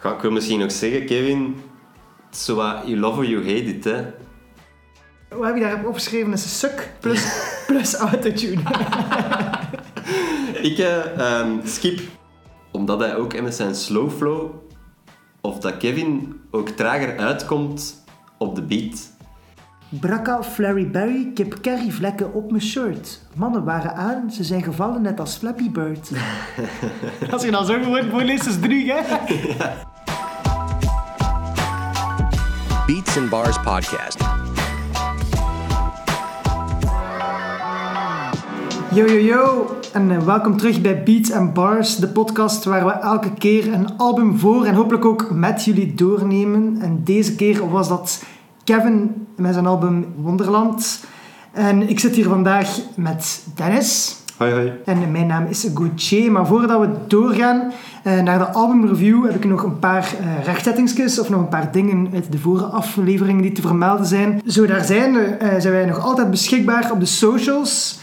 Ga, ik wil misschien nog zeggen, Kevin, het is zo wat you love or you hate it, hè. Wat heb je daarop opgeschreven? is suk plus, plus autotune. ik uh, um, skip, omdat hij ook met zijn slow flow, of dat Kevin ook trager uitkomt op de beat. Brakka Flurry Berry, kip curry vlekken op mijn shirt. Mannen waren aan, ze zijn gevallen net als Flappy Bird. als je dan zo gewoon voorleest, is het druk, hè? Beats and Bars Podcast. Yo yo yo en uh, welkom terug bij Beats and Bars, de podcast waar we elke keer een album voor en hopelijk ook met jullie doornemen. En deze keer was dat Kevin met zijn album Wonderland. En ik zit hier vandaag met Dennis. Hoi, hoi. En mijn naam is Gauthier. Maar voordat we doorgaan uh, naar de albumreview, heb ik nog een paar uh, of nog een paar dingen uit de vorige afleveringen die te vermelden zijn. Zo daar zijn, uh, zijn wij nog altijd beschikbaar op de socials.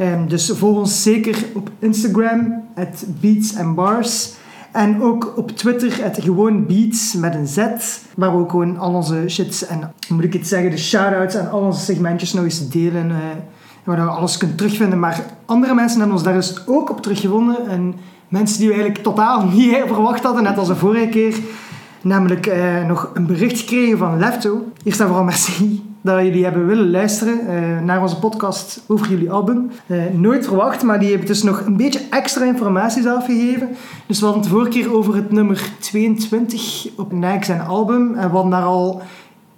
Um, dus volg ons zeker op Instagram, at Beats Bars. En ook op Twitter, het gewoon Beats met een Z. Waar we ook gewoon al onze shits en, moet ik het zeggen, de shoutouts en al onze segmentjes nog eens delen. Waar je alles kunt terugvinden. Maar andere mensen hebben ons daar dus ook op teruggevonden. En mensen die we eigenlijk totaal niet verwacht hadden, net als de vorige keer. Namelijk uh, nog een bericht gekregen van Lefto. Eerst en vooral merci dat jullie hebben willen luisteren uh, naar onze podcast over jullie album. Uh, nooit verwacht, maar die hebben dus nog een beetje extra informatie zelf gegeven. Dus we hadden het vorige keer over het nummer 22 op Nike zijn album. En we hadden daar al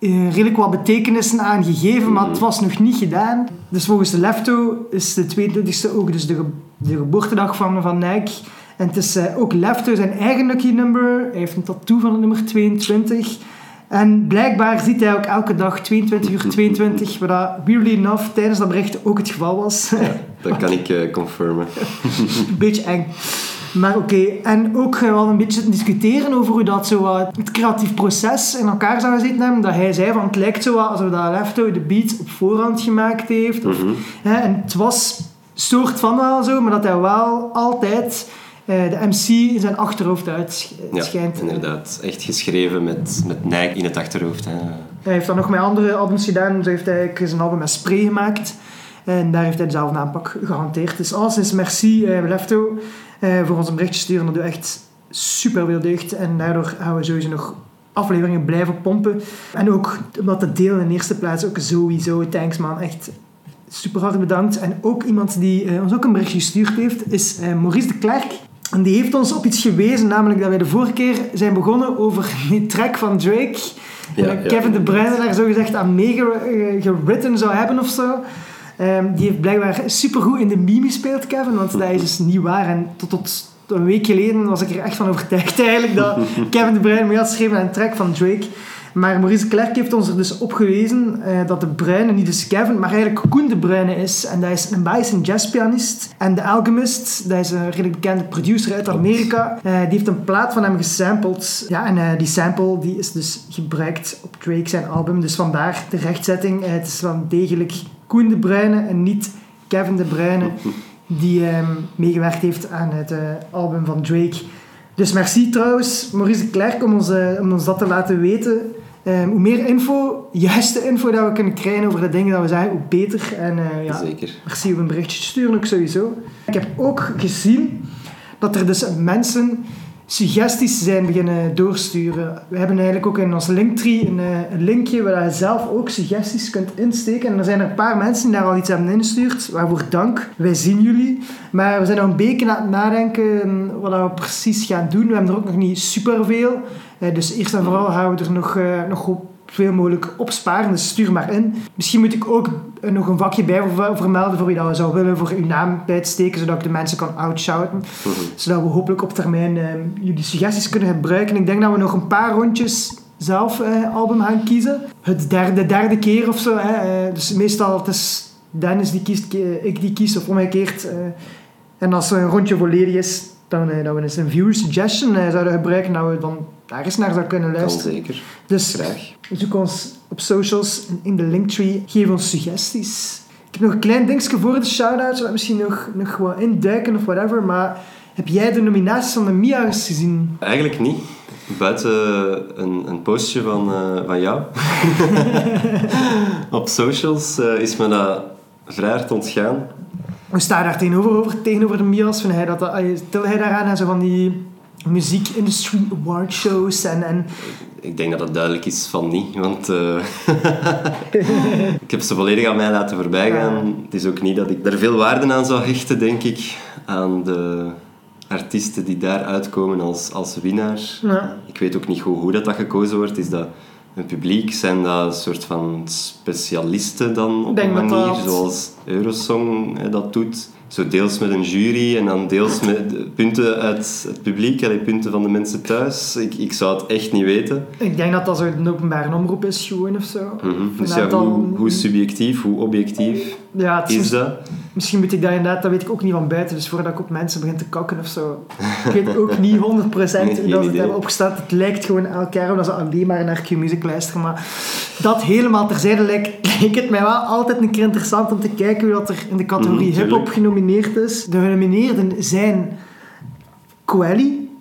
uh, redelijk wat betekenissen aan gegeven, maar het was nog niet gedaan. Dus volgens de Lefto is de 22e ook dus de, ge de geboortedag van, van Nike. En het is ook Lefto zijn eigen lucky number. Hij heeft een tattoo van het nummer 22. En blijkbaar ziet hij ook elke dag 22 uur 22, wat weirdly enough tijdens dat bericht ook het geval was. Ja, dat kan ik uh, confirmen. Beetje eng. Maar oké, en ook wel een beetje discussiëren over hoe dat zo het creatief proces in elkaar zou gezeten hebben. Dat hij zei van het lijkt zo alsof dat Lefto de beat op voorhand gemaakt heeft. Of, mm hè, en het was soort van wel zo, maar dat hij wel altijd uh, de MC in zijn achterhoofd uitschijnt. Ja, inderdaad. Echt geschreven met, met Nike in het achterhoofd. Hè. Hij heeft dan nog met andere albums gedaan. Zo heeft hij zijn album met Spray gemaakt. En daar heeft hij dezelfde aanpak gehanteerd. Dus alles merci, uh, Lefto, uh, voor ons een berichtje sturen. Dat doet echt super veel deugd. En daardoor gaan we sowieso nog afleveringen blijven pompen. En ook omdat te delen in de eerste plaats ook sowieso. Thanks man, echt super hard bedankt. En ook iemand die uh, ons ook een berichtje gestuurd heeft, is Maurice de Klerk. En die heeft ons op iets gewezen, namelijk dat wij de vorige keer zijn begonnen over die track van Drake. Ja, Kevin ja. De Bruyne daar zo gezegd aan meegeritten zou hebben of zo. Um, die heeft blijkbaar supergoed in de meme gespeeld, Kevin, want dat is dus niet waar. En tot, tot een week geleden was ik er echt van overtuigd eigenlijk dat Kevin De Bruyne mee had geschreven aan een track van Drake. Maar Maurice Klerk heeft ons er dus op gewezen uh, dat de Bruine niet dus Kevin, maar eigenlijk Koen de Bruine is. En dat is een Belgische jazzpianist. En The Alchemist, dat is een redelijk bekende producer uit Amerika, uh, die heeft een plaat van hem gesampled. Ja, en uh, die sample die is dus gebruikt op Drake zijn album. Dus vandaar de rechtzetting. het is wel degelijk Koen de Bruine en niet Kevin de Bruine die um, meegewerkt heeft aan het album van Drake. Dus merci trouwens, Maurice Klerk, om ons, om ons dat te laten weten. Um, hoe meer info, juiste info dat we kunnen krijgen over de dingen dat we zeggen, hoe beter. En uh, ja, Zeker. merci om een berichtje te sturen ook sowieso. Ik heb ook gezien dat er dus mensen suggesties zijn beginnen doorsturen. We hebben eigenlijk ook in ons linktree een, eh, een linkje waar je zelf ook suggesties kunt insteken. En er zijn er een paar mensen die daar al iets hebben ingestuurd. Waarvoor dank. Wij zien jullie. Maar we zijn nog een beetje aan het nadenken wat we precies gaan doen. We hebben er ook nog niet superveel. Uh, dus eerst en vooral gaan we er nog, uh, nog veel mogelijk opsparen. Dus stuur maar in. Misschien moet ik ook nog een vakje bij vermelden voor wie dat zou willen voor uw naam bij te steken, zodat ik de mensen kan outshouten. Mhm. Zodat we hopelijk op termijn uh, jullie suggesties kunnen gebruiken. Ik denk dat we nog een paar rondjes zelf uh, album gaan kiezen. Het derde, derde keer of zo. Hè. Uh, dus meestal het is Dennis die kiest, ik die kies of omgekeerd. en als er een rondje volledig is, dan dat we eens een viewer suggestion zouden gebruiken, dat we dan daar eens naar zouden kunnen luisteren. Kan zeker. Dus Graag. zoek ons op socials en in de linktree. Geef ons suggesties. Ik heb nog een klein dingetje voor de shout-outs, waar misschien nog, nog wat induiken of whatever, maar heb jij de nominaties van de Mia's gezien? Eigenlijk niet. buiten een, een postje van, eh, van jou op socials eh, is me dat vrij hard ontgaan. Hoe sta je daar tegenover, over, tegenover de Mias? Vind hij dat, dat, stel hij daaraan aan zo van die muziekindustry award shows en, en Ik denk dat het duidelijk is van niet, want eh, ik heb ze volledig aan mij laten voorbijgaan. Het is ook niet dat ik er veel waarde aan zou hechten, denk ik, aan de artiesten die daar uitkomen als, als winnaar. Ja. Ik weet ook niet goed hoe dat, dat gekozen wordt. Is dat een publiek? Zijn dat een soort van specialisten dan op denk een manier, dat- zoals Eurosong hè, dat doet? Zo deels met een jury en dan deels met punten uit het publiek, allee, punten van de mensen thuis. Ik, ik zou het echt niet weten. ik denk dat dat zo een openbare omroep is gewoon of zo. Mhm. Dus ja, hoe, hoe subjectief, hoe objectief ja, is dat? Misschien moet ik dat inderdaad, dat weet ik ook niet van buiten, dus voordat ik op mensen begin te kakken of zo. Ik weet ook niet 100% hoe Nee, dat ze geen het hebben opgesteld. Het lijkt gewoon elk jaar omdat ze alleen maar naar Q-music luisteren. Maar dat helemaal terzijde lijkt, lijkt het mij wel altijd een keer interessant om te kijken hoe dat er in de categorie Mhm, hip-hop genomineerd is. De genomineerden zijn Coeli,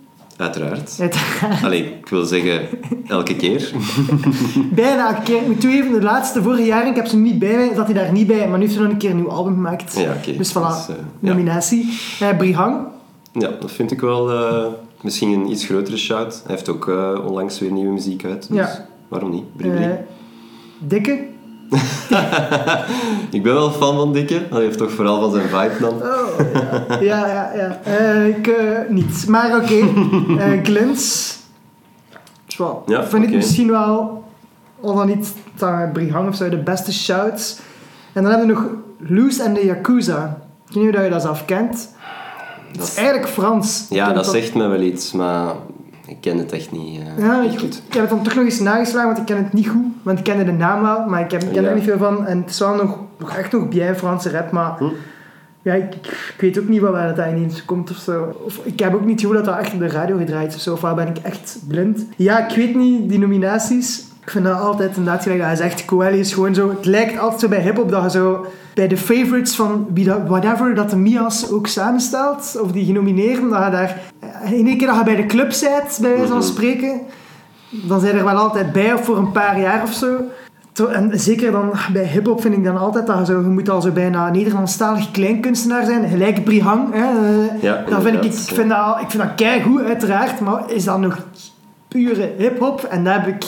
Uiteraard. uiteraard. Allee, ik wil zeggen, elke keer. Bijna een keer. Ik moet toegeven, de laatste vorige jaren, ik heb ze niet bij mij, zat hij daar niet bij, maar nu heeft hij nog een keer een nieuw album gemaakt. Ja. Dus voilà, Dus, eh, ja. nominatie. Eh, Brihang, Ja, dat vind ik wel eh, misschien een iets grotere shout. Hij heeft ook onlangs weer nieuwe muziek uit. Dus Ja. waarom niet? Eh, Dikke, Ik ben wel fan van Dikke. Hij heeft toch vooral van zijn vibe dan. Oh, ja. ja, ja, ja. Eh, ik eh, niet. Maar oké. Eh, Glins. Tja, Ja, vind ik misschien wel, al dan niet dat Brihang of zo, de beste shouts. En dan hebben we nog Loose en de Yakuza. Ik weet niet of je dat zelf kent. Het is eigenlijk Frans. Ja, dat het zegt me wel iets, maar ik ken het echt niet, eh, Ja, niet ik, goed. ik heb het dan toch nog eens nageslagen, want ik ken het niet goed. Want ik kende de naam wel, maar ik, heb, ik ken Ja. er niet veel van. En het is wel nog, nog echt nog bien Franse rap, maar... Hm. Ja, ik, ik weet ook niet waar dat ineens komt of zo. Of, ik heb ook niet gehoord dat dat echt op de radio gedraaid is of zo. Of waar ben ik echt blind? Ja, ik weet niet, die nominaties. Ik vind dat altijd inderdaad gelijk. Hij zegt, Coeli is gewoon zo... Het lijkt altijd zo bij hip-hop dat je zo... Bij de favorites van wie dat, whatever dat de Mia's ook samenstelt, of die genomineerden, dat je daar... eh, In één keer dat je bij de club bent, bij wijze van Mhm. spreken, dan zijn er wel altijd bij, of voor een paar jaar of zo. En zeker dan bij hip-hop vind ik dan altijd dat je, zo, je moet al zo bijna Nederlandstalig kleinkunstenaar zijn, gelijk Brihang. Hè. Eh, Ja, dan vind ik, ik, vind dat, ik vind dat keigoed, uiteraard, maar is dat nog pure hip-hop? En daar heb ik,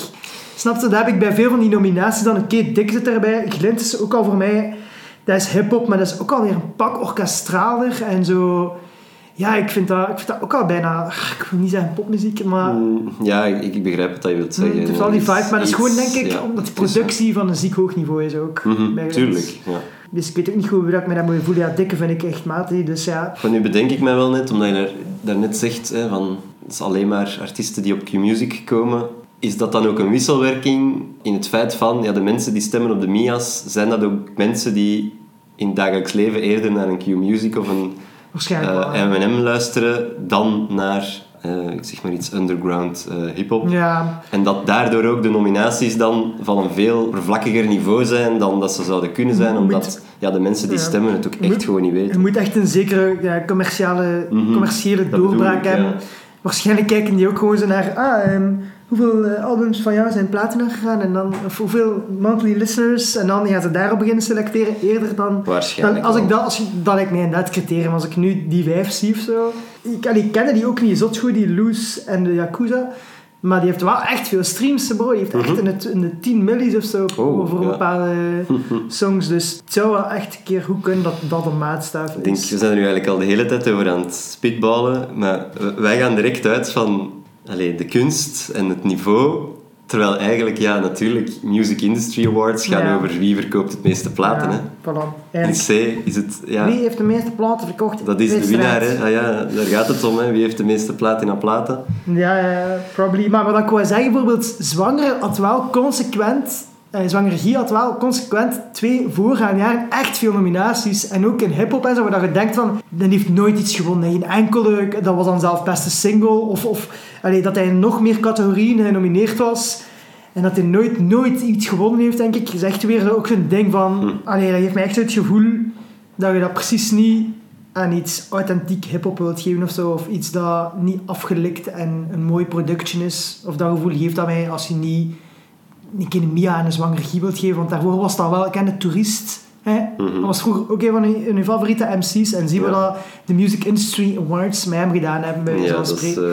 snap je, daar heb ik bij veel van die nominaties dan, oké, Dik zit erbij, Glint is ook al voor mij, dat is hip-hop, maar dat is ook alweer een pak orkestraler en zo. Ja, ik vind dat, ik vind dat ook al bijna, ik wil niet zeggen popmuziek, maar... Mm, Ja, ik, ik begrijp wat je wilt zeggen. Het heeft wel die vibe, maar dat is Iets- gewoon denk ik ja, omdat de is- productie van een ziek hoog niveau is ook. Mhm, tuurlijk, ja. Dus ik weet ook niet goed hoe ik me dat moet voelen. Ja, dikke vind ik echt matig. Dus ja, Van nu bedenk ik mij wel net, omdat je daar- daarnet zegt, hè, van, het is alleen maar artiesten die op Q-Music komen. Is dat dan ook een wisselwerking in het feit van, ja, de mensen die stemmen op de Mia's, zijn dat ook mensen die in het dagelijks leven eerder naar een Q-Music of een eh, M&M luisteren dan naar, eh, ik zeg maar iets, underground eh hip-hop? Ja, En dat daardoor ook de nominaties dan van een veel oppervlakkiger niveau zijn dan dat ze zouden kunnen zijn, omdat moet- ja, de mensen die stemmen het ook echt moet- gewoon niet je weten. moet echt een zekere ja, commerciële, Mhm, commerciële doorbraak hebben. Waarschijnlijk kijken die ook gewoon zo naar... Ah, ehm, hoeveel eh, albums van jou zijn platina gegaan? En dan, of hoeveel monthly listeners? En dan gaan ze daarop beginnen selecteren. Eerder dan... Waarschijnlijk Dan, als ik dat, als ik, dat lijkt mij inderdaad criterium. Als ik nu die vijf zie of zo. Ik, allee, ik kende die ook niet zot goed, die Loose en de Yakuza. Maar die heeft wel echt veel streams, bro. Die heeft echt in de, in de 10 millies of zo Mhm. Oh, voor ja. bepaalde songs. Dus het zou wel echt een keer goed kunnen dat dat een maatstaf Ik denk, is. we zijn er nu eigenlijk al de hele tijd over aan het spitballen, maar wij gaan direct uit van allee, de kunst en het niveau. Terwijl eigenlijk, ja, natuurlijk, Music Industry Awards gaan Ja. over wie verkoopt het meeste platen. Ja, hè. voilà. In C is het, ja, Wie heeft de meeste platen verkocht? dat is de winnaar. Hè. Ah, ja, daar gaat het om. Hè. Wie heeft de meeste platina platen? Ja, ja, probably. Maar wat ik wou zeggen, bijvoorbeeld, Zwanger had wel consequent... Eh, Zwanger had wel consequent twee voorgaande jaren echt veel nominaties. En ook in hip-hop en zo, waar je denkt van... Die heeft nooit iets gewonnen. Geen enkele... Dat was dan zelf beste single. Of, of allee, dat hij in nog meer categorieën genomineerd was. En dat hij nooit, nooit iets gewonnen heeft, denk ik. is echt weer ook zo'n ding van... Hm. Allee, dat geeft mij echt het gevoel dat je dat precies niet aan iets authentiek hip-hop wilt geven of zo, of iets dat niet afgelikt en een mooi production is, of dat gevoel geeft dat mij als je niet een keer een Mia en een zwangere regie wilt geven, want daarvoor was dat wel, ik ken de toerist. Hè? Mhm. Dat was vroeger ook een van uw favoriete MC's. En zien we dat de Music Industry Awards met hem gedaan hebben, bij Ja, dat is... eh,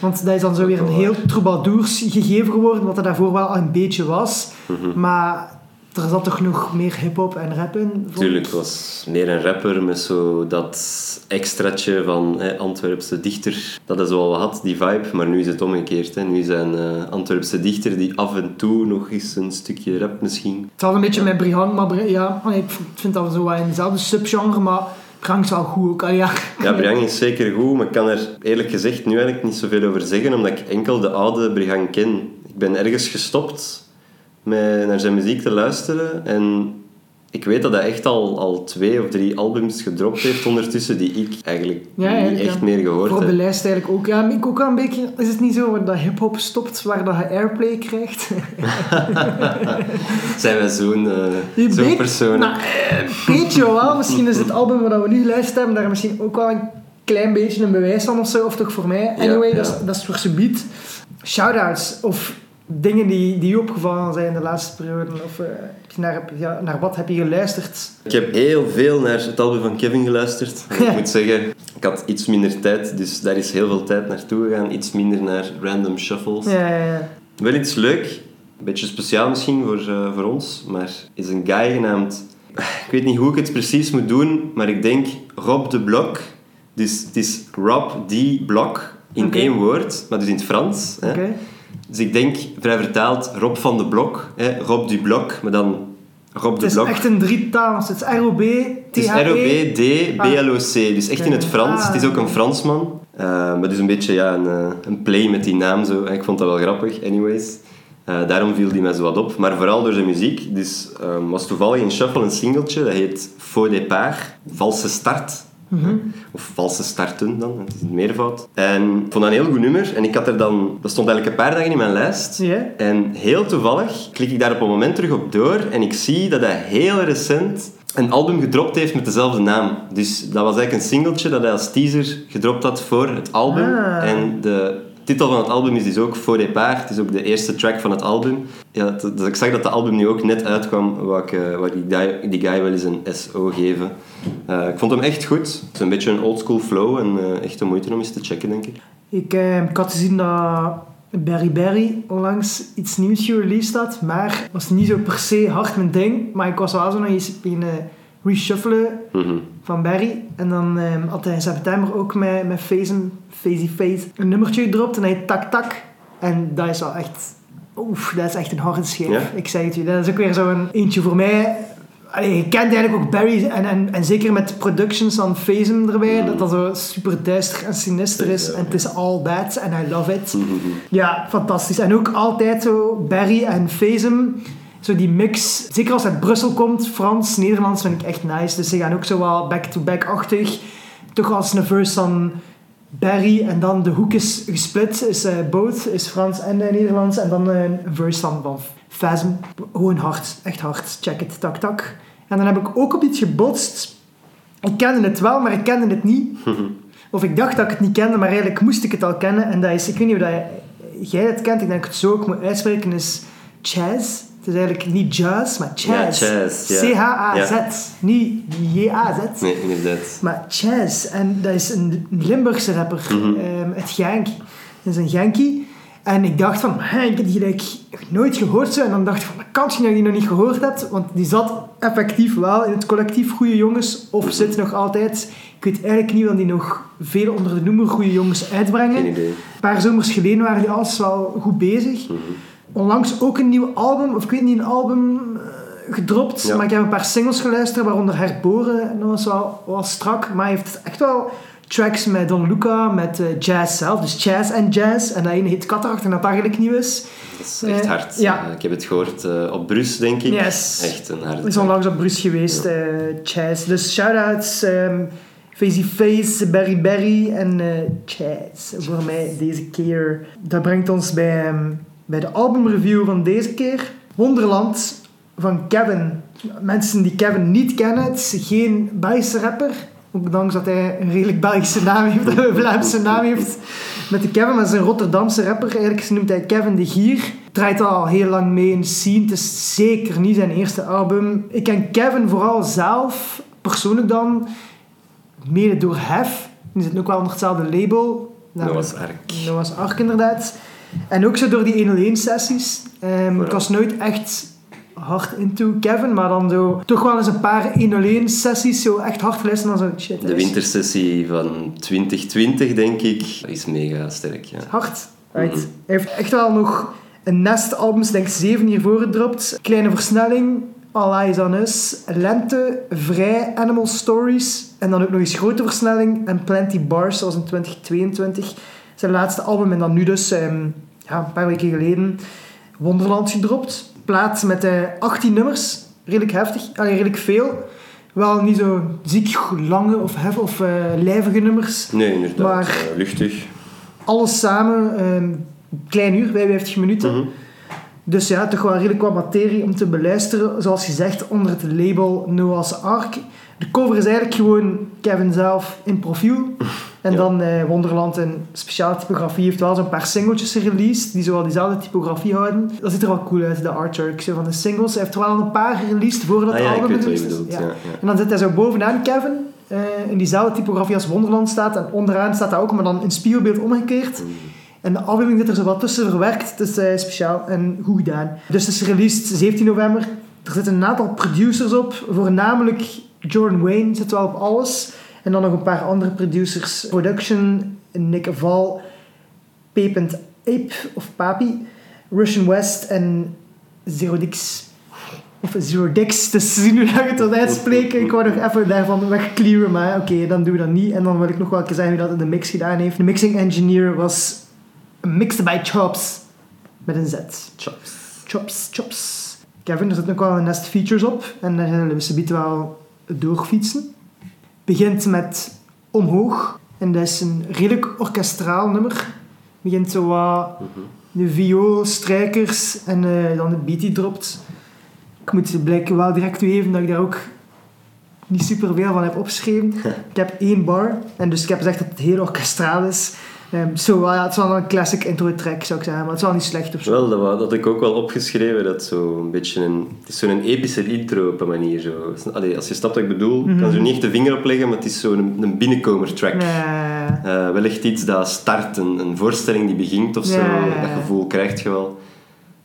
Want dat is dan zo weer een heel troubadours gegeven geworden, wat er daarvoor wel al een beetje was. mhm. Maar er zat toch nog meer hip-hop en rap in? Tuurlijk, het was meer een rapper met zo dat extraatje van hè, Antwerpse dichter. Dat is wel wat had, die vibe. Maar nu is het omgekeerd. Hè. Nu zijn eh Antwerpse dichter die af en toe nog eens een stukje rap misschien. Het had een beetje met Brihang, maar ja, ik vind dat zo wel in dezelfde subgenre, maar Brihang is wel goed ook. Ja. Ja, is zeker goed, maar ik kan er eerlijk gezegd nu eigenlijk niet zoveel over zeggen, omdat ik enkel de oude Briang ken. Ik ben ergens gestopt met naar zijn muziek te luisteren en ik weet dat hij echt al, al twee of drie albums gedropt heeft ondertussen die ik eigenlijk Ja, niet echt ja. meer gehoord Voor op de heb. lijst eigenlijk ook. Ja, ik ook een beetje... Is het niet zo dat hip-hop stopt waar dat je airplay krijgt? Zijn wij zo'n eh, weet- persoon? Nou, eh, weet je wel. Misschien is het album wat we nu geluisterd hebben daar misschien ook wel een klein beetje een bewijs van of zo. Of toch voor mij. Anyway, ja. Dat, is, dat is voor subiet. Shoutouts of dingen die, die je opgevallen zijn de laatste periode. Of eh, naar, ja, naar wat heb je geluisterd? Ik heb heel veel naar het album van Kevin geluisterd. Ik moet zeggen, ik had iets minder tijd, dus daar is heel veel tijd naartoe gegaan. Iets minder naar random shuffles. Ja, ja, ja. Wel iets leuk, een beetje speciaal misschien voor, eh, voor ons, maar is een guy genaamd... Ik weet niet hoe ik het precies moet doen, maar ik denk Rob de Blok. Dus het is Rob D. Blok in één woord, maar dus in het Frans. Hè. Dus ik denk, vrij vertaald, Rob van de Blok. Hè. Rob du Blok, maar dan Rob Het de is Blok. echt een drietal. Het is R-O-B, Het is T-H-E. R-O-B-D-B-L-O-C, dus echt in het Frans. Ah. Het is ook een Fransman. Eh, maar dus een beetje ja, een, eh, een play met die naam zo. Ik vond dat wel grappig, anyways. Eh, daarom viel die mij zo wat op. Maar vooral door zijn muziek. Dus ehm, was toevallig in Shuffle een singeltje, dat heet Faux départ, valse start. Mhm. Of valse starten dan, het is een meervoud. En ik vond dat een heel goed nummer. En ik had er dan... Dat stond eigenlijk een paar dagen in mijn lijst. En heel toevallig klik ik daar op een moment terug op door en ik zie dat hij heel recent een album gedropt heeft met dezelfde naam. Dus dat was eigenlijk een singeltje dat hij als teaser gedropt had voor het album. Ah. En de titel van het album is dus ook Faux départ. Het is ook de eerste track van het album. Ja, dus ik zag dat de album nu ook net uitkwam, wou ik, eh, ik die, guy, die guy wel eens een SO geven. Eh, ik vond hem echt goed. Het is een beetje een oldschool flow en eh, echt de moeite om eens te checken, denk ik. Ik, ik had gezien dat Berry Berry onlangs iets nieuws gereleased had, maar het was niet zo per se hard mijn ding. Maar ik was wel zo nog eens beginnen reshuffelen Mhm. van Barry. En dan eh, had hij in september ook met, met Fazen, Face een nummertje gedropt en hij Tak Tak. En dat is wel echt... Oef, dat is echt een harde schijf. Ja? Ik zeg het u, dat is ook weer zo'n eentje voor mij. Allee, je kent eigenlijk ook Barry en, en, en zeker met productions van Fazen erbij, dat dat zo super duister en sinister is. Ja. En het is all that and I love it. Mhm. Ja, fantastisch. En ook altijd zo Barry en Fazen. Zo die mix. Zeker als het uit Brussel komt, Frans, Nederlands vind ik echt nice. Dus ze gaan ook zo wel back-to-back-achtig. Toch als een verse van Barry en dan de hoek is gesplit. Is eh both, is Frans en eh, Nederlands. En dan eh, een verse van, van Fazen. Gewoon hard, echt hard. Check it, tak tak. En dan heb ik ook op iets gebotst. Ik kende het wel, maar ik kende het niet. Of ik dacht dat ik het niet kende, maar eigenlijk moest ik het al kennen. En dat is, ik weet niet of dat jij het kent, ik denk dat ik het zo ook moet uitspreken, is jazz. Het is eigenlijk niet jazz, maar jazz. Ja, jazz, ja. C-H-A-Z. Niet J-A-Z. Nee, inderdaad. Maar jazz. En dat is een Limburgse rapper. Mhm. ehm, het Genk. Dat is een Genkie. En ik dacht van, ik heb die gelijk nooit gehoord zo. En dan dacht ik van, dat kan misschien dat je die nog niet gehoord hebt. Want die zat effectief wel in het collectief Goede Jongens. Of zit nog altijd. Ik weet eigenlijk niet of die nog veel onder de noemer Goede Jongens uitbrengen. Geen idee. Een paar zomers geleden waren die alles wel goed bezig. Mhm. Onlangs ook een nieuw album, of ik weet niet, een album eh, gedropt. Ja. Maar ik heb een paar singles geluisterd, waaronder Herboren. Dat was wel, wel strak. Maar hij heeft echt wel tracks met Don Luca, met eh, jazz zelf. Dus jazz en jazz. En dat ene heet Cataract en dat eigenlijk nieuw is. Dat is echt Eh, hard. ja. Ik heb het gehoord eh, op Brus, denk ik. Yes. Echt een harde Hij is onlangs op Bruce geweest, jazz. Dus shout-outs, ehm Fazy Face, Berry Berry en jazz voor mij deze keer. Dat brengt ons bij, ehm, bij de albumreview van deze keer. Wonderland van Kevin. Mensen die Kevin niet kennen, het is geen Belgische rapper. Ondanks dat hij een redelijk Belgische naam heeft, een Vlaamse naam heeft. Met de Kevin, maar het is een Rotterdamse rapper. Eigenlijk noemt hij Kevin de Gier. Draait al heel lang mee in scene. Het is zeker niet zijn eerste album. Ik ken Kevin vooral zelf, persoonlijk dan, mede door Hef. Die zit ook wel onder hetzelfde label. Noah's Ark. Noah's Ark, inderdaad. En ook zo door die 101-sessies. Um, ik was nooit echt hard into Kevin, maar dan zo toch wel eens een paar 101-sessies zo echt hard geluisterd. Dan zo, shit, De wintersessie van 2020, denk ik, is mega sterk. Ja. Hard. Right. Mhm. Hij heeft echt wel nog een nest albums, denk ik zeven hiervoor gedropt. Kleine versnelling, All Eyes on Us, Lente, Vrij, Animal Stories. En dan ook nog eens grote versnelling en Plenty Bars, zoals in 2022. Zijn laatste album en dan nu dus, ehm, ja, een paar weken geleden, Wonderland gedropt. Plaat met eh 18 nummers, redelijk heftig, allee, redelijk veel. Wel niet zo ziek lange of, hef, of eh, lijvige nummers. Nee, inderdaad. Maar- eh, luchtig. Alles samen, een klein uur, 55 minuten. Mhm. Dus ja, toch wel redelijk wat materie om te beluisteren. Zoals gezegd, onder het label Noah's Ark. De cover is eigenlijk gewoon Kevin zelf in profiel. En Ja. dan eh, Wonderland een speciale typografie. heeft wel zo'n paar singeltjes gereleased die zo wel diezelfde typografie houden. Dat ziet er wel cool uit, de artwork zo van de singles. Hij heeft er wel een paar gereleased voordat Ah ja, het album gereleased is. Ja. En dan zit hij zo bovenaan Kevin, eh, in diezelfde typografie als Wonderland staat. En onderaan staat hij ook, maar dan in spiegelbeeld omgekeerd. Mhm. En de afbeelding zit er zo wat tussen verwerkt. Het is eh, speciaal en goed gedaan. Dus het is released 17 november. Er zitten een aantal producers op. Voornamelijk Jordan Wayne zit wel op alles. En dan nog een paar andere producers. Production, Nick Val, Peep Ape of Papi, Russian West en Zero Dix. Of Zero Dix, dus zien hoe dat ik het wil uitspreken. Ik wou nog even daarvan wegclearen, maar oké, dan doen we dat niet. En dan wil ik nog wel een keer zeggen wie dat in de mix gedaan heeft. De mixing engineer was Mixed by Chops. Met een Z. Chops. Chops, chops. Kevin, er zitten ook wel een nest features op. En daar zullen we ze wel doorfietsen. Begint met Omhoog. En dat is een redelijk orkestraal nummer. Begint zo wat Mhm. de viool, strijkers en eh, dan de beat die dropt. Ik moet blijken wel direct toegeven dat ik daar ook niet super veel van heb opgeschreven. ik heb één bar en dus ik heb gezegd dat het heel orkestraal is. Ehm, zo, wel, ja, het is wel een classic intro track zou ik zeggen, maar het is wel niet slecht of zo. Wel, dat, had ik ook wel opgeschreven. Dat zo een beetje een, het is zo'n epische intro op een manier. Zo. Allee, als je snapt wat ik bedoel, ik kan zo niet echt de vinger opleggen, maar het is zo'n een binnenkomer track. Eh, wel echt iets dat start, een, een voorstelling die begint of zo. Dat gevoel krijg je wel.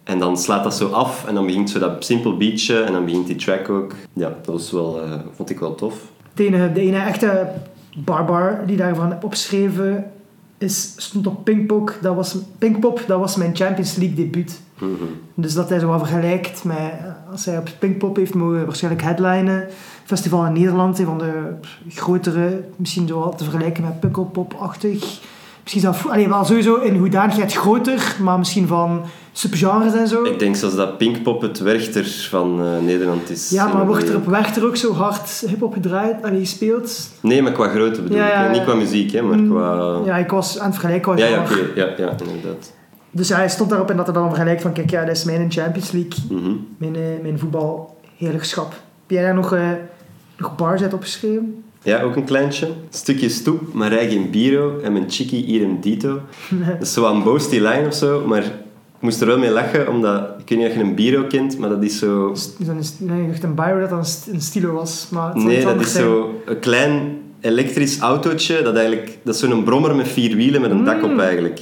En dan slaat dat zo af en dan begint zo dat simpel beatje en dan begint die track ook. Ja, dat was wel, eh, vond ik wel tof. De ene, de ene echte barbar die daarvan heb opgeschreven is, stond op Pinkpop. Dat was, Pinkpop, dat was mijn Champions League debuut. Mhm. Dus dat hij zo wat vergelijkt met, als hij op Pinkpop heeft mogen waarschijnlijk headlinen. Festival in Nederland, een van de grotere, misschien zo te vergelijken met Pukkelpop-achtig. Misschien zelf, allee, wel sowieso in hoedanigheid groter, maar misschien van subgenres en zo. Ik denk zelfs dat Pinkpop het Werchter van eh, Nederland is. Ja, maar wordt er op Werchter ook zo hard hip-hop gedraaid, allee, gespeeld? Nee, maar qua grootte bedoel Ja, ik. hè. Niet qua muziek, hè, maar Mm, qua... Ja, ik was aan het vergelijken. Ja, ja. Ja, ja, inderdaad. Dus hij stond daarop en dat hij dan vergelijkt van, kijk, ja, dat is mijn Champions League, Mhm. mijn, eh, mijn voetbalheerlijkschap. Heb jij daar nog, eh, nog bars uit opgeschreven? Ja, ook een kleintje. Stukje stoep, maar rij geen biro en mijn chickie idem dito. Dat is zo een boasty line of zo, maar ik moest er wel mee lachen, omdat... Ik weet niet of je een biro kent, maar dat is zo... Is dat een, nee, dacht een Byro dat dat een, st- een stilo was. Maar Nee, dat is zijn. zo een klein elektrisch autootje, dat eigenlijk... Dat is zo'n brommer met vier wielen met een dak op Mm. eigenlijk.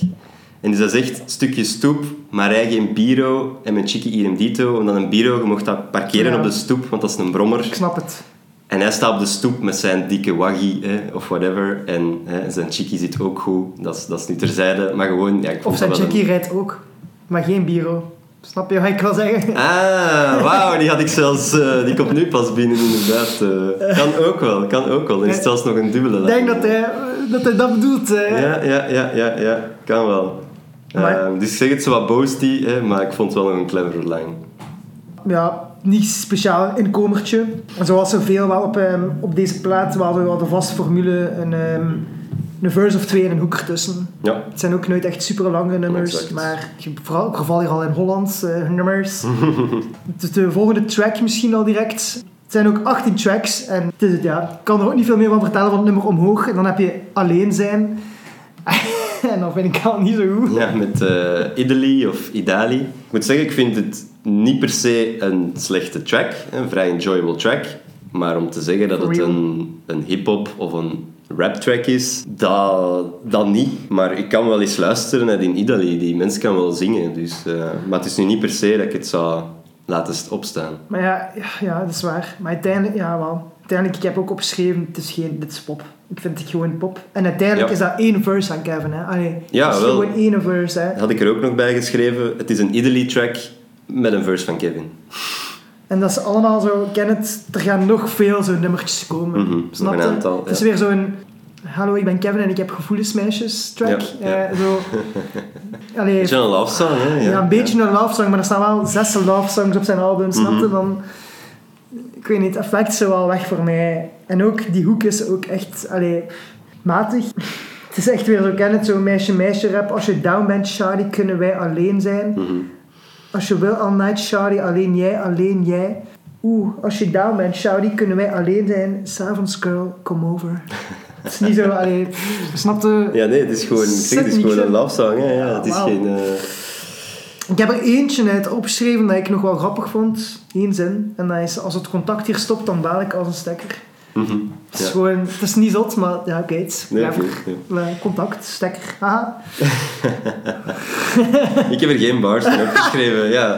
En dus dat is echt stukje stoep, maar rij geen biro en mijn chickie idem dito. Omdat een biro, je mocht dat parkeren Ja. op de stoep, want dat is een brommer. Ik snap het. En hij staat op de stoep met zijn dikke waggie hè, of whatever. En hè, zijn chickie zit ook goed. Dat is, dat is nu terzijde. Maar gewoon, ja, ik Of zijn chickie rijdt ook, maar geen Biro. Snap je wat ik wil zeggen? Ah, wauw, die had ik zelfs... eh, die komt nu pas binnen, inderdaad. eh. kan ook wel, kan ook wel. Er is zelfs nog een dubbele Ik denk dat hij dat, hij dat bedoelt. eh. Ja, ja, ja, ja, ja. Kan wel. Maar- Eh, dus ik zeg het zo wat boasty, hè, maar ik vond het wel nog een clevere lijn. ja, niet speciaal inkomertje. Zoals zoveel wel op, ehm, op deze plaat, zo wat de vaste formule, een, ehm, een verse of twee en een hoek ertussen. Ja. Het zijn ook nooit echt super lange nummers, Exact. maar vooral, ik geval hier al in Holland eh, nummers. de, de volgende track misschien al direct. Het zijn ook 18 tracks en het is het, ja, ik kan er ook niet veel meer van vertellen van het nummer omhoog. En dan heb je Alleen zijn. en dan vind ik al niet zo goed. Ja, met Italy of Idali. Ik moet zeggen, ik vind het niet per se een slechte track. Een vrij enjoyable track. Maar om te zeggen dat For het real. een, een hip-hop of een rap track is, dat, dat niet. Maar ik kan wel eens luisteren naar die Idali. Die mens kan wel zingen. Dus, eh, maar het is nu niet per se dat ik het zou laten opstaan. Maar ja, ja, ja, dat is waar. Maar uiteindelijk, ja wel. Uiteindelijk, ik heb ook opgeschreven, het is geen, dit is pop. Ik vind het gewoon pop. En uiteindelijk Ja. is dat één verse aan Kevin, hè. Allee, Ja, het is wel. gewoon één verse, hè. Had ik er ook nog bij geschreven. Het is een Idali track met een verse van Kevin. En dat is allemaal zo, ken het, er gaan nog veel zo'n nummertjes komen. Mhm, Snap een aantal, Het is weer zo'n, hallo ik ben Kevin en ik heb gevoelens meisjes track. Ja, ja. Eh, zo. Allee, Beetje een love song, hè? ja, een beetje een love song, maar er staan wel zes love songs op zijn album, snap je? Mhm. Dan, ik weet niet, het effect is zo wel weg voor mij. En ook, die hoek is ook echt, allee, matig. Het is echt weer zo, ken het, zo'n meisje-meisje rap. Als je down bent, Shadi, kunnen wij alleen zijn. Mhm. Als je wil all night, Shawty, alleen jij, alleen jij. Oeh, als je down bent, Shawty, kunnen wij alleen zijn. S'avonds, girl, come over. Het is niet zo, allee, snap je? Ja, nee, het is gewoon, het is gewoon een love song. Hè? Ja, het is geen... eh, Ik heb er eentje uit opgeschreven dat ik nog wel grappig vond. Eén zin. En dat is, als het contact hier stopt, dan baal ik als een stekker. mhm. Het is Ja. gewoon, het is niet zot, maar ja, oké, het Nee. Eh, Contact, stekker, haha. Ik heb er geen bars van opgeschreven, ja.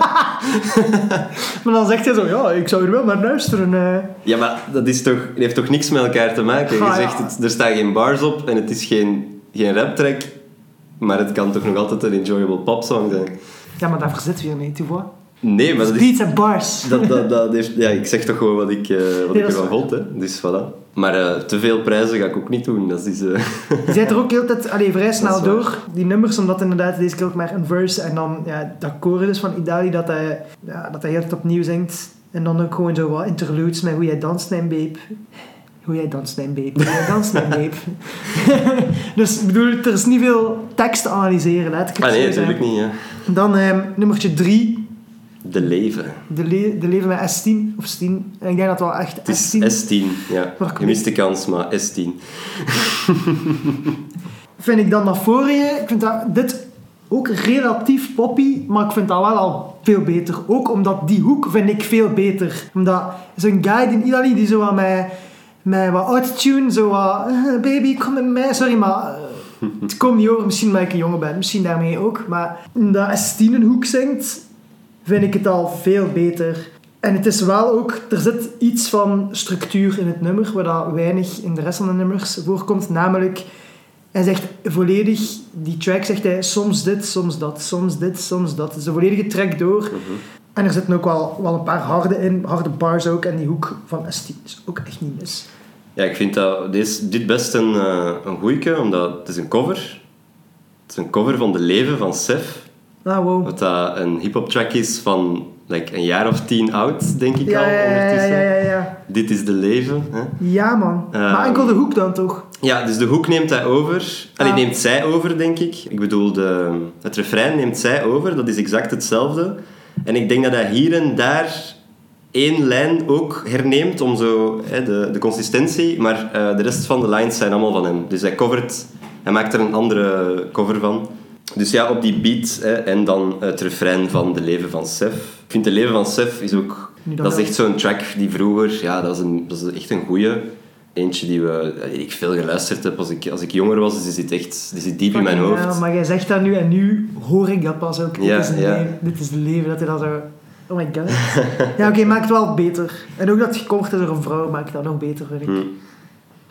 Maar dan zegt hij zo, ja, ik zou er wel naar luisteren. eh. Ja, maar dat is toch, heeft toch niks met elkaar te maken? Je Ah, ja. zegt, het, er staan geen bars op en het is geen, geen raptrack, maar het kan toch nog altijd een enjoyable popsong zijn? Ja, maar daarvoor zitten we hier niet, tu vois. Nee, maar dat is... Beats en bars. Dat, dat, dat heeft, ja, ik zeg toch gewoon wat ik, eh, wat Nee, ik ervan vond, hè. Dus voilà. Maar eh, te veel prijzen ga ik ook niet doen. Dat is... eh, Je zit er ook heel tijd allee, vrij snel door, die nummers, omdat inderdaad deze keer ook maar een verse en dan ja, dat chorus van Idali dat hij, ja, dat hij heel tijd opnieuw zingt. En dan ook gewoon zo wat interludes met hoe jij danst, mijn babe. Hoe jij danst, mijn babe. Hoe jij danst, mijn babe. dus ik bedoel, er is niet veel tekst te analyseren, laat ik het Ah nee, natuurlijk niet, ja. Dan ehm, nummertje 3, De leven. de, le de leven met S10, of 10. En ik denk dat het wel echt Het is S10 S10, ja. Je mist de kans, maar S10. vind ik dan naar voren. Ik vind dat, dit ook relatief poppy, maar ik vind dat wel al veel beter. Ook omdat die hoek vind ik veel beter. Omdat zo'n guy in Italy die zo wat met, met wat autotune, zo wat eh, baby kom met mij, sorry maar eh, het komt niet over. Misschien omdat ik een jongen ben, misschien daarmee ook. Maar dat S10 een hoek zingt, vind ik het al veel beter. En het is wel ook, er zit iets van structuur in het nummer, waar dat weinig in de rest van de nummers voorkomt. Namelijk, hij zegt volledig, die track zegt hij soms dit, soms dat, soms dit, soms dat. Het is een volledige track door. En er zitten ook wel, wel een paar harde in, harde bars ook. En die hoek van S10 is ook echt niet mis. Ja, ik vind dat, deze, dit best een, eh een goeie, omdat het is een cover. Het is een cover van De Leven van Sef. Ah, wow. Wat dat een hip-hop track is van like, een jaar of tien oud, denk ik Ja, al ja, ja, ja, ondertussen. ja, ja, ja. Dit is De Leven. Hè? Ja, man. maar Ehm, enkel de hoek dan toch? Ja, dus de hoek neemt hij over. Allee, Ah. neemt zij over, denk ik. Ik bedoel, de, het refrein neemt zij over. Dat is exact hetzelfde. En ik denk dat hij hier en daar één lijn ook herneemt om zo hè, de, de consistentie. Maar eh, de rest van de lines zijn allemaal van hem. Dus hij covert... Hij maakt er een andere cover van. Dus ja, op die beat hè, en dan het refrein van De Leven van Sef. Ik vind De Leven van Sef is ook... Dat is echt zo'n track die vroeger... Ja, dat is, een, dat is echt een goeie. Eentje die, we, die ik veel geluisterd heb als ik, als ik jonger was. Dus die zit echt die zit diep in mijn hoofd. hell, maar jij zegt dat nu en nu hoor ik dat pas ook. Dit, Ja, is, een ja. leven, dit is het leven, dat hij dat zo... Oh my god. ja, oké, maakt het wel beter. En ook dat is door een vrouw maakt dat nog beter, vind ik. Hm.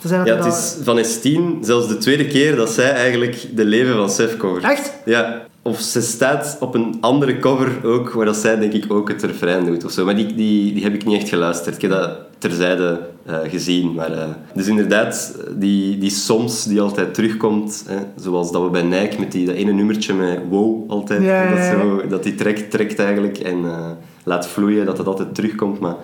Ja, hij het is van S10 zelfs de tweede keer dat zij eigenlijk de leven van Sef covert. Echt? Ja. Of ze staat op een andere cover ook, waar dat zij denk ik ook het refrein doet of zo. Maar die, die, die heb ik niet echt geluisterd. Ik heb dat terzijde eh, gezien. Maar, eh, dus inderdaad, die, die soms die altijd terugkomt, hè, zoals dat we bij Nike met die, dat ene nummertje met wow altijd, Ja, dat, zo, dat die trekt, trekt eigenlijk en eh, laat vloeien, dat het altijd terugkomt. Maar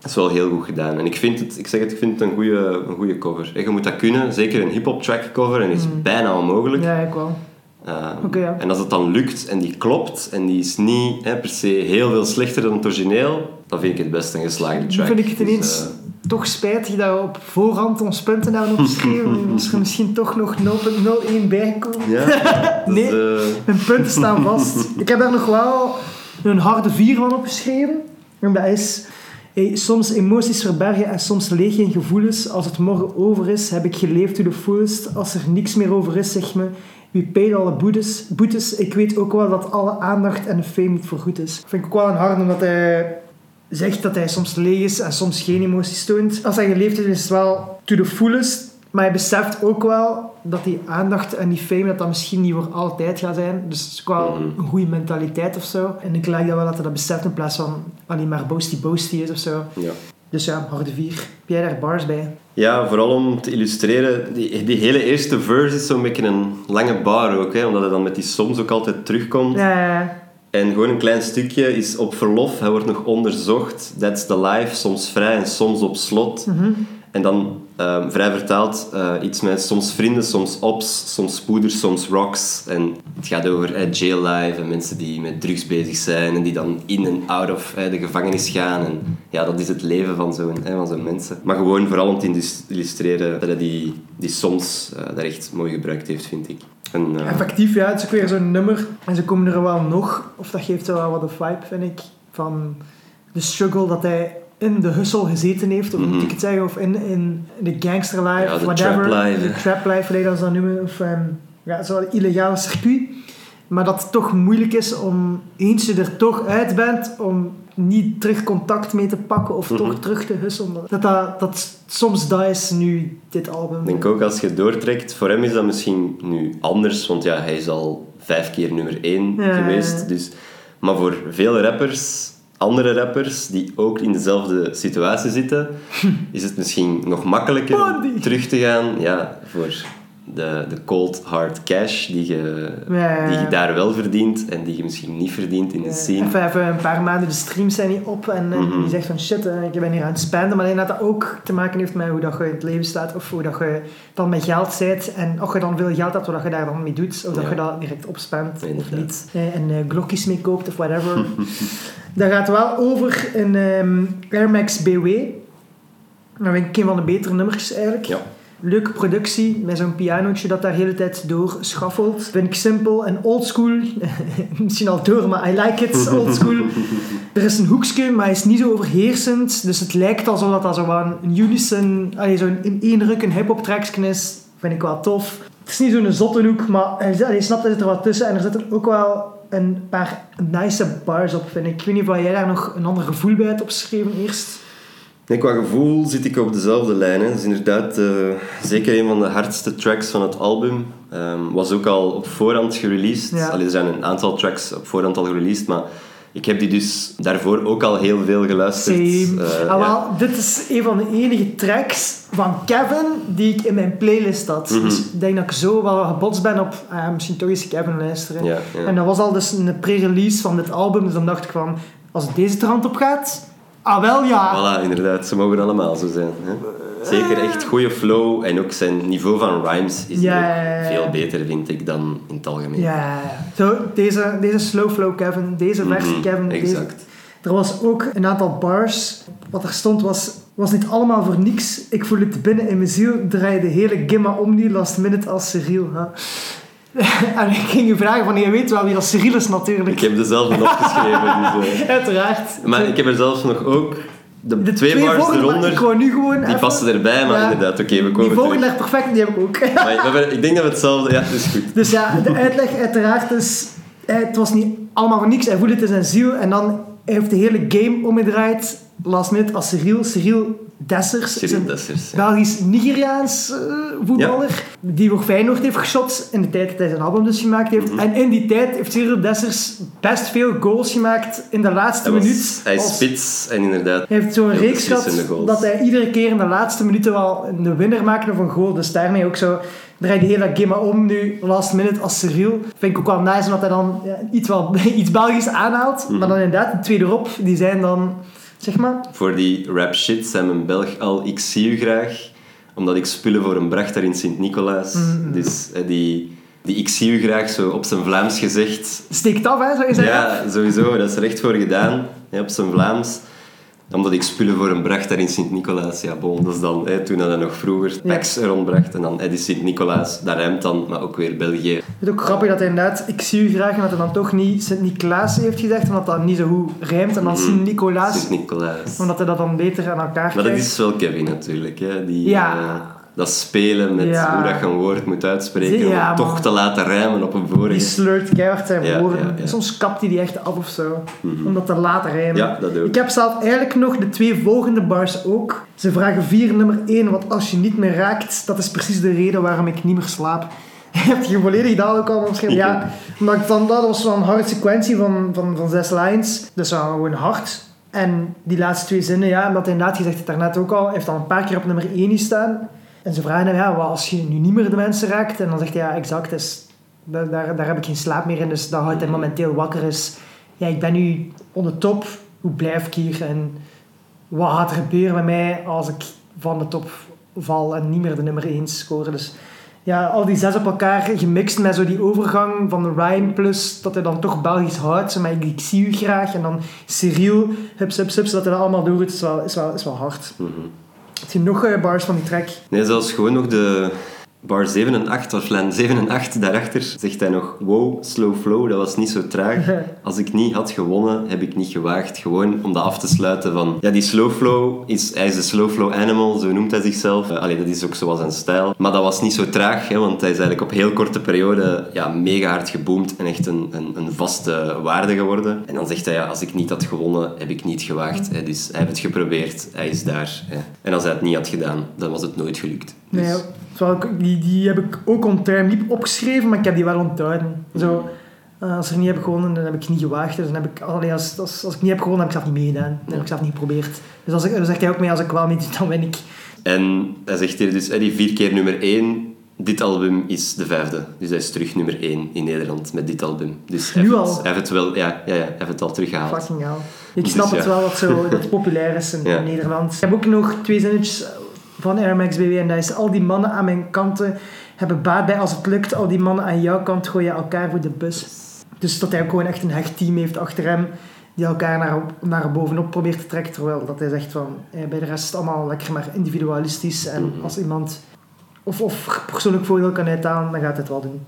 dat is wel heel goed gedaan. En ik vind het, ik zeg het, ik vind het een goede een goede cover. En je moet dat kunnen, zeker een hip-hop track cover, en is bijna onmogelijk. Ja, ik wel. Ehm, ja. En als het dan lukt en die klopt en die is niet hè, per se heel veel slechter dan het origineel, dan vind ik het best een geslaagde track. vind ik het Dus, ineens eh, toch spijtig dat we op voorhand ons punten hebben opgeschreven. was er misschien toch nog 0.01 bijgekomen. ja, dus, Nee. eh, Mijn punten staan vast. Ik heb daar nog wel een harde 4 van opgeschreven. En dat is... hey, soms emoties verbergen en soms leeg in gevoelens. Als het morgen over is, heb ik geleefd to the fullest. Als er niks meer over is, zeg me... Wie paid alle boetes, boetes? Ik weet ook wel dat alle aandacht en fame niet voor goed is. Vind ik ook wel een harde, omdat hij zegt dat hij soms leeg is en soms geen emoties toont. Als hij geleefd heeft, is het wel to the fullest. Maar hij beseft ook wel dat die aandacht en die fame dat dat misschien niet voor altijd gaat zijn. Dus het is ook wel Mhm. een goede mentaliteit of zo. En ik lijk dat wel dat hij dat beseft in plaats van alleen maar boasty boasty is of zo. ja. Dus ja, harde vier. Heb jij daar bars bij? Ja, vooral om te illustreren, die, die hele eerste verse is zo'n beetje een lange bar ook, hè, omdat hij dan met die soms ook altijd terugkomt. Ja. En gewoon een klein stukje is op verlof, hij wordt nog onderzocht, that's the life, soms vrij en soms op slot. Mhm. En dan ehm, vrij vertaald eh, iets met soms vrienden, soms ops, soms spoeders, soms rocks. En het gaat over eh, jail life en mensen die met drugs bezig zijn en die dan in en out of eh, de gevangenis gaan. En ja, dat is het leven van zo'n zo'n mensen. Maar gewoon vooral om te illus- illustreren dat hij die, die soms daar echt mooi gebruikt heeft, vind ik. En, Effectief, ja. Het is ook weer zo'n nummer. En ze komen er wel nog. Of dat geeft wel wat een vibe, vind ik. Van de struggle dat hij in de hustle gezeten heeft. Of moet ik het zeggen? Of in, in de gangster life, Ja, de whatever. trap life, De trap life, hoe dat dan noemen. Of ehm, ja, zo'n illegale circuit. Maar dat het toch moeilijk is om, eens je er toch uit bent, om niet terug contact mee te pakken of Mhm. toch terug te hustelen. Dat, dat, dat soms dat is nu dit album. Ik denk ook als je doortrekt, voor hem is dat misschien nu anders, want ja, hij is al vijf keer nummer één Ja. geweest. Dus, maar voor veel rappers, andere rappers die ook in dezelfde situatie zitten, is het misschien nog makkelijker terug te gaan ja, voor de, de cold hard cash die je, Ja. die je daar wel verdient en die je misschien niet verdient in de scene. Even, even een paar maanden, de streams zijn niet op en, en Mhm. je zegt van shit, eh, ik ben hier aan het spenden. Maar denk dat dat ook te maken heeft met hoe dat je in het leven staat of hoe dat je dan met geld zit. En of je dan veel geld hebt, wat je daar dan mee doet. Of dat Ja. je dat direct opspendt of niet. Eh, En eh, glokjes mee koopt of whatever. dat gaat wel over een ehm, Air Max BW. Dat vind ik een van de betere nummers eigenlijk. Ja. Leuke productie, met zo'n pianootje dat daar de hele tijd door schaffelt. Vind ik simpel en oldschool. Misschien al door, maar I like it, oldschool. er is een hoekje, maar hij is niet zo overheersend. Dus het lijkt alsof dat, dat een unison, allee, zo in één ruk een hip-hop is. Vind ik wel tof. Het is niet zo'n zotte hoek, maar hij snapt zit er wat tussen. En er zitten ook wel een paar nice bars op, vind ik. Ik weet niet of jij daar nog een ander gevoel bij hebt opgeschreven eerst. Nee, qua gevoel zit ik op dezelfde lijn. Hè. Het is inderdaad eh, zeker een van de hardste tracks van het album. Ehm, was ook al op voorhand gereleased. Ja. Allee, er zijn een aantal tracks op voorhand al gereleased, maar ik heb die dus daarvoor ook al heel veel geluisterd. Same. Eh, ah, ja. wel, dit is een van de enige tracks van Kevin die ik in mijn playlist had. Mhm. Dus ik denk dat ik zo wel gebotst ben op ah, misschien toch eens Kevin luisteren. Ja. En dat was al dus een pre-release van dit album. Dus dan dacht ik van, als deze trant op gaat, ah wel ja. Voilà, inderdaad. Ze mogen allemaal zo zijn. Hè. Zeker echt goede flow en ook zijn niveau van rhymes is veel beter, vind ik, dan in het algemeen. Ja. Zo, deze, deze slow flow Kevin, deze versie Mhm, Kevin. Deze, Exact. er was ook een aantal bars. Wat er stond was, was niet allemaal voor niks. Ik voel het binnen in mijn ziel. Draai de hele Gimma Omni last minute als Cyril. Hè. en ik ging je vragen van, je weet wel wie dat Cyril is natuurlijk. Ik heb dezelfde opgeschreven. Dus, eh. Uiteraard. Maar ik heb er zelfs nog ook de, de twee, bars volgende, eronder. Ik wou nu gewoon Die even- passen erbij, maar Ja. inderdaad, oké, we Die komen volgende terug. ligt perfect, die heb ik ook. Maar we ik denk dat we hetzelfde... Ja, dat is goed. Dus ja, de uitleg uiteraard is... eh, Het was niet allemaal voor niks. Hij voelde het in zijn ziel. En dan heeft de hele game omgedraaid. Last minute als Cyril. Cyril Dessers. is Cyril een Dessers. ja. Belgisch-Nigeriaans eh, voetballer. Die voor Feyenoord heeft geschot. In de tijd dat hij zijn album dus gemaakt heeft. Mhm. En in die tijd heeft Cyril Dessers best veel goals gemaakt. In de laatste was, minuut. hij is spits en inderdaad... hij heeft zo'n reeks gehad dat hij iedere keer in de laatste minuten wel een winnaar maakte of een goal. Dus daarmee ook zo draait de hele game om nu, last minute als Cyril. Vind ik ook wel nice omdat hij dan ja, iets, wel, iets Belgisch aanhaalt. Mhm. Maar dan inderdaad, de tweede erop, die zijn dan, zeg maar... Voor die rap shit zijn mijn Belg al ik zie u graag. Omdat ik spullen voor een bracht daar in Sint-Nicolaas. Mhm. Dus eh, die... Die ik zie u graag zo op zijn Vlaams gezegd. Steekt af, hè, zou je zeggen? Ja, sowieso. Dat is er echt voor gedaan. Op zijn Vlaams. Omdat ik spullen voor hem bracht daar in Sint-Nicolaas. Ja, bon, dat is dan hè, toen hij nog vroeger packs rondbracht. En dan Eddie Sint-Nicolaas. Dat rijmt dan, maar ook weer België. Het ook grappig dat hij inderdaad, ik zie u graag, en dat hij dan toch niet Sint-Nicolaas heeft gezegd, omdat dat niet zo goed rijmt, en dan Mhm. Sint-Nicolaas, Sint-Nicolaas. omdat hij dat dan beter aan elkaar Maar dat krijgt. is wel Kevin natuurlijk. Hè? Die, Ja. eh, dat spelen met Ja. hoe dat je een woord moet uitspreken. Ja, om het toch te laten rijmen op een vorige. Die slurt keihard zijn Ja, woorden. Soms kapt hij die echt af of zo, Mhm. om dat te laten rijmen. Ja, dat ook. Ik heb zelf eigenlijk nog de twee volgende bars ook. Ze vragen vier nummer 1, want als je niet meer raakt, dat is precies de reden waarom ik niet meer slaap. Heb je volledig dat ook al omschreven? Ja, maar vond dat was een harde sequentie van, van, van zes lines. Dus gewoon hard. En die laatste twee zinnen, ja, omdat hij inderdaad gezegd het daarnet ook al, heeft al een paar keer op nummer 1 gestaan. En ze vragen hem, ja, wat als je nu niet meer de mensen raakt? En dan zegt hij, ja, exact, dus, daar, daar, heb ik geen slaap meer in, dus dat houdt hij momenteel wakker is. Ja, ik ben nu on de top, hoe blijf ik hier? En wat gaat er gebeuren met mij als ik van de top val en niet meer de nummer 1 score? Dus ja, al die zes op elkaar gemixt met zo die overgang van de Ryan plus dat hij dan toch Belgisch houdt. Zo met ik, ik zie u graag en dan Cyril, hups, hups, hups, dat hij dat allemaal doet, is wel, is wel, is wel hard. Mhm. Heb je nog eh, bars van die track? Nee, zelfs gewoon nog de bar 7 en 8, of lijn 7 en 8 daarachter, zegt hij nog wow, slow flow, dat was niet zo traag. Als ik niet had gewonnen, heb ik niet gewaagd. Gewoon om dat af te sluiten van... Ja, die slow flow, is, hij is de slow flow animal, zo noemt hij zichzelf. Uh, allee, dat is ook zoals zijn stijl. Maar dat was niet zo traag, hè, want hij is eigenlijk op heel korte periode ja, mega hard geboomd en echt een, een, een vaste waarde geworden. En dan zegt hij, ja, als ik niet had gewonnen, heb ik niet gewaagd. Hè. Dus hij heeft het geprobeerd, hij is daar. Hè. En als hij het niet had gedaan, dan was het nooit gelukt. Dus, Nee, die, die heb ik ook on time niet opgeschreven, maar ik heb die wel onthouden. Zo, eh, als ik niet heb gewonnen, dan heb ik niet gewaagd. Dus dan heb ik, allee, als, als, als ik niet heb gewonnen, heb ik zelf niet meegedaan. Dan heb ik zelf niet geprobeerd. Dus als ik, dan zegt hij ook mee, als ik wel meedoe, dan win ik. En hij zegt hier dus, Eddie, vier keer nummer 1. Dit album is de vijfde. Dus hij is terug nummer 1 in Nederland met dit album. Dus Nu al? Hij heeft het wel, ja, ja, ja, hij heeft het al teruggehaald. Fucking hell. Ik Dus snap het wel dat, zo, dat het populair is in, Ja. in Nederland. Ik heb ook nog twee zinnetjes van Air Max BW en dat is al die mannen aan mijn kanten hebben baat bij als het lukt. Al die mannen aan jouw kant gooien elkaar voor de bus. Dus dat hij ook gewoon echt een hecht team heeft achter hem die elkaar naar, naar bovenop probeert te trekken. Terwijl dat hij zegt van eh, bij de rest is het allemaal lekker maar individualistisch. En Mhm. als iemand of, of persoonlijk voordeel kan uithalen, dan gaat hij het wel doen.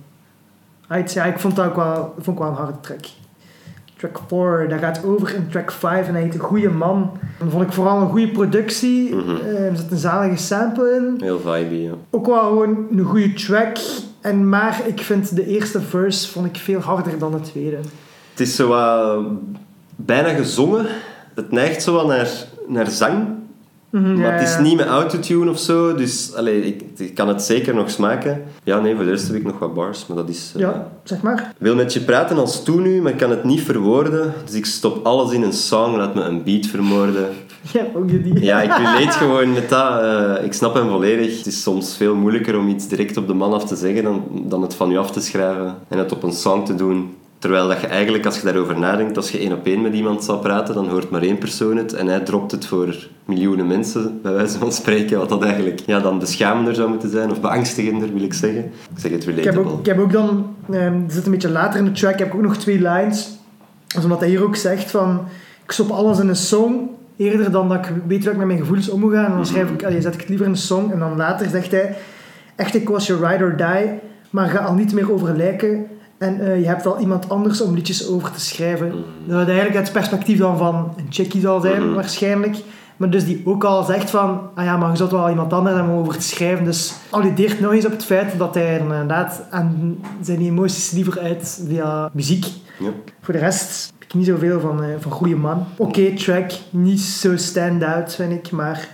Uit, ja, ik vond dat ook wel, vond ik wel een harde track. Track 4, daar gaat over in track 5 en hij heet Een Goeie Man. Dan vond ik vooral een goede productie. Mhm. Eh, er zit een zalige sample in. Heel vibey, ja. Ook wel gewoon een goede track. En, maar ik vind de eerste verse vond ik veel harder dan de tweede. Het is zo bijna gezongen. Het neigt zo wat naar, naar zang. Mhm, Maar ja, het is ja. niet met autotune of zo. Dus allee, ik, ik kan het zeker nog smaken. Ja, nee, voor de rest heb ik nog wat bars. Maar dat is... eh, Ja, zeg maar. wil met je praten als toen nu, maar ik kan het niet verwoorden. Dus ik stop alles in een song, laat me een beat vermoorden. Ja, ook die. Ja, ik relate gewoon met dat. eh, ik snap hem volledig. Het is soms veel moeilijker om iets direct op de man af te zeggen dan, dan het van je af te schrijven en het op een song te doen. Terwijl dat je eigenlijk, als je daarover nadenkt, als je één op één met iemand zou praten, dan hoort maar één persoon het en hij dropt het voor miljoenen mensen, bij wijze van spreken, wat dat eigenlijk ja, dan beschamender zou moeten zijn, of beangstigender wil ik zeggen. Ik zeg het Ik heb, relatable. ook, ik heb ook dan, het zit een beetje later in de track, heb ik ook nog twee lines. Dus omdat hij hier ook zegt van, ik stop alles in een song, eerder dan dat ik weet hoe ik met mijn gevoelens om moet gaan. En dan schrijf ik, allee, zet ik het liever in een song. En dan later zegt hij, echt ik was je ride or die, maar ga al niet meer over lijken. En eh, je hebt wel iemand anders om liedjes over te schrijven. Dat het eigenlijk het perspectief dan van een chickie zal zijn, Mhm. waarschijnlijk. Maar dus die ook al zegt van, ah ja, maar je zult wel iemand anders hebben om over te schrijven. Dus alludeert nog eens op het feit dat hij inderdaad aan zijn emoties liever uit via muziek. Ja. Voor de rest heb ik niet zoveel van, eh van Goeie Man. Oké track, niet zo stand-out vind ik, maar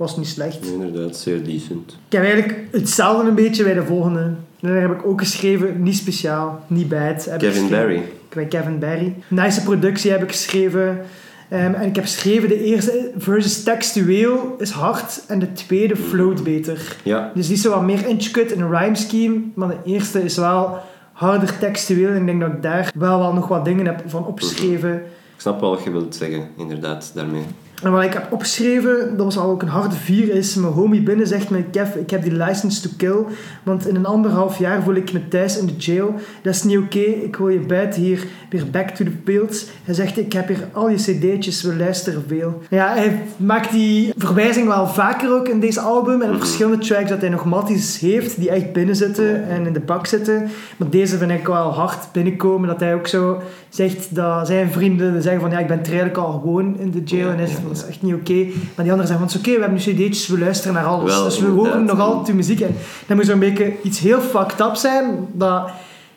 was niet slecht. Inderdaad, zeer decent. Ik heb eigenlijk hetzelfde een beetje bij de volgende. En daar heb ik ook geschreven, niet speciaal, niet bad. heb Kevin. Barry. Bij Kevin Barry. Nice productie heb ik geschreven. Ehm, en ik heb geschreven, de eerste versus textueel is hard en de tweede float beter. Ja, Dus die is zo wat meer intricate in een rhyme scheme, maar de eerste is wel harder textueel. En ik denk dat ik daar wel, wel nog wat dingen heb van opgeschreven. ik snap wel wat je wilt zeggen, inderdaad, daarmee. En wat ik heb opgeschreven, dat was al ook een harde vier, is mijn homie binnen zegt me, Kev, ik heb die license to kill, want in een anderhalf jaar voel ik me thuis in de jail. Dat is niet oké, ik wil je buiten hier weer back to the fields. Hij zegt, ik heb hier al je cd'tjes, we luisteren veel. Ja, hij maakt die verwijzing wel vaker ook in deze album en op verschillende tracks dat hij nog matties heeft die echt binnen zitten en in de bak zitten. Maar deze vind ik wel hard binnenkomen, dat hij ook zo zegt dat zijn vrienden zeggen van ja, ik ben eigenlijk al gewoon in de jail en hij zegt, dat is echt niet oké. Maar die anderen zeggen van, oké, we hebben nu cd'tjes, we luisteren naar alles. Wel, dus we horen nog altijd uw muziek. En dat moet zo'n beetje iets heel fucked up zijn, dat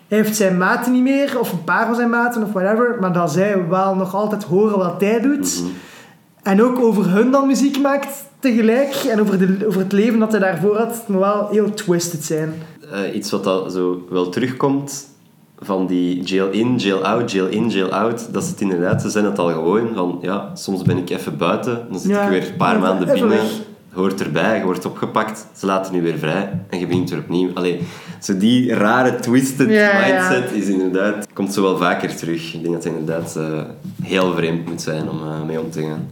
hij heeft zijn maten niet meer, of een paar van zijn maten, of whatever, maar dat zij wel nog altijd horen wat hij doet. Mhm. En ook over hun dan muziek maakt tegelijk, en over, de, over het leven dat hij daarvoor had, moet wel heel twisted zijn. Eh, iets wat dat zo wel terugkomt van die jail in, jail out, jail in, jail out. Dat is het inderdaad. Ze zijn het al gewoon van, ja, soms ben ik even buiten, dan zit Ja, ik weer een paar maanden binnen. weg. Hoort erbij, je wordt opgepakt, ze laten nu weer vrij en je begint weer opnieuw. Allee, zo die rare twisted Ja, ja. mindset is inderdaad, komt zo wel vaker terug. Ik denk dat het inderdaad eh, heel vreemd moet zijn om eh, mee om te gaan.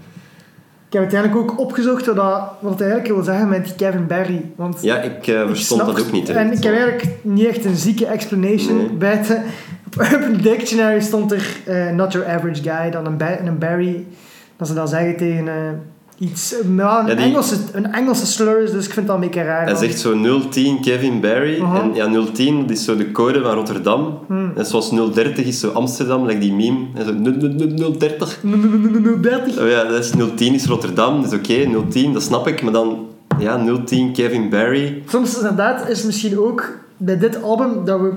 Ik heb uiteindelijk ook opgezocht wat, dat, wat eigenlijk wil zeggen met die Kevin Barry. Want Ja, ik eh, ik verstond snap- dat ook niet. hè. En ik heb eigenlijk niet echt een zieke explanation Nee. bij. Op Urban Dictionary stond er eh, not your average guy, dan een, ba- een Barry. Dat ze dan zeggen tegen eh, iets... Nou, een, Ja, die- Engelse, een Engelse slur is, dus ik vind dat een beetje raar. Hij zegt zo 010 Kevin Barry. Aha. En ja, 010 dat is zo de code van Rotterdam. Hmm. En zoals 030 is zo Amsterdam, like die meme. En zo 030. 30. Oh ja, dat is 010 is Rotterdam. Dat is oké, 010, dat snap ik. Maar dan, ja, 010 Kevin Barry. Soms inderdaad is misschien ook bij dit album dat we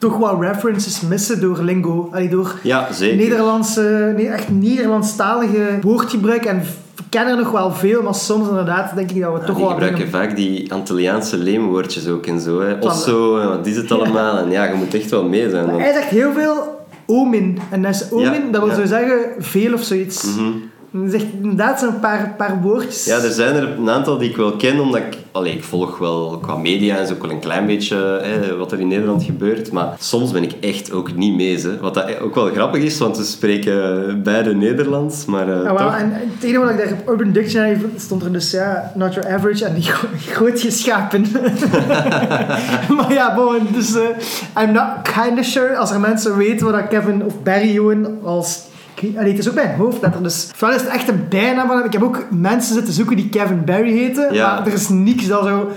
toch wel references missen door lingo. Allee, door Ja, zeker. Nederlandse, nee, echt Nederlandstalige woordgebruik. En we kennen er nog wel veel, maar soms inderdaad denk ik dat we Ja, toch die wel... gebruiken dingen- vaak die Antilliaanse leemwoordjes ook en zo. Hè. Osso, en wat is het allemaal? En ja, je moet echt wel mee zijn. Maar hij zegt heel veel omin. En dat is omin, Ja, dat wil zo zeggen veel of zoiets. Mhm. En hij zegt inderdaad zo'n paar, paar woordjes. Ja, er zijn er een aantal die ik wel ken, omdat ik... Allee, ik volg wel qua media en zo ook wel een klein beetje hè, wat er in Nederland gebeurt. Maar soms ben ik echt ook niet mee. Hè. Wat dat ook wel grappig is, want we spreken beide Nederlands. Maar eh, Ja, wel, en het enige wat ik daar op Urban Dictionary stond er dus, ja, not your average en die groot geschapen. maar ja, bon, dus eh, I'm not kinda sure. Als er mensen weten wat Kevin of Barry gewoon als... Allee, het is ook mijn hoofdletter, dus ofwel is het echt een bijnaam van hem. Ik heb ook mensen zitten zoeken die Kevin Barry heten, Ja. maar er is niks dat zo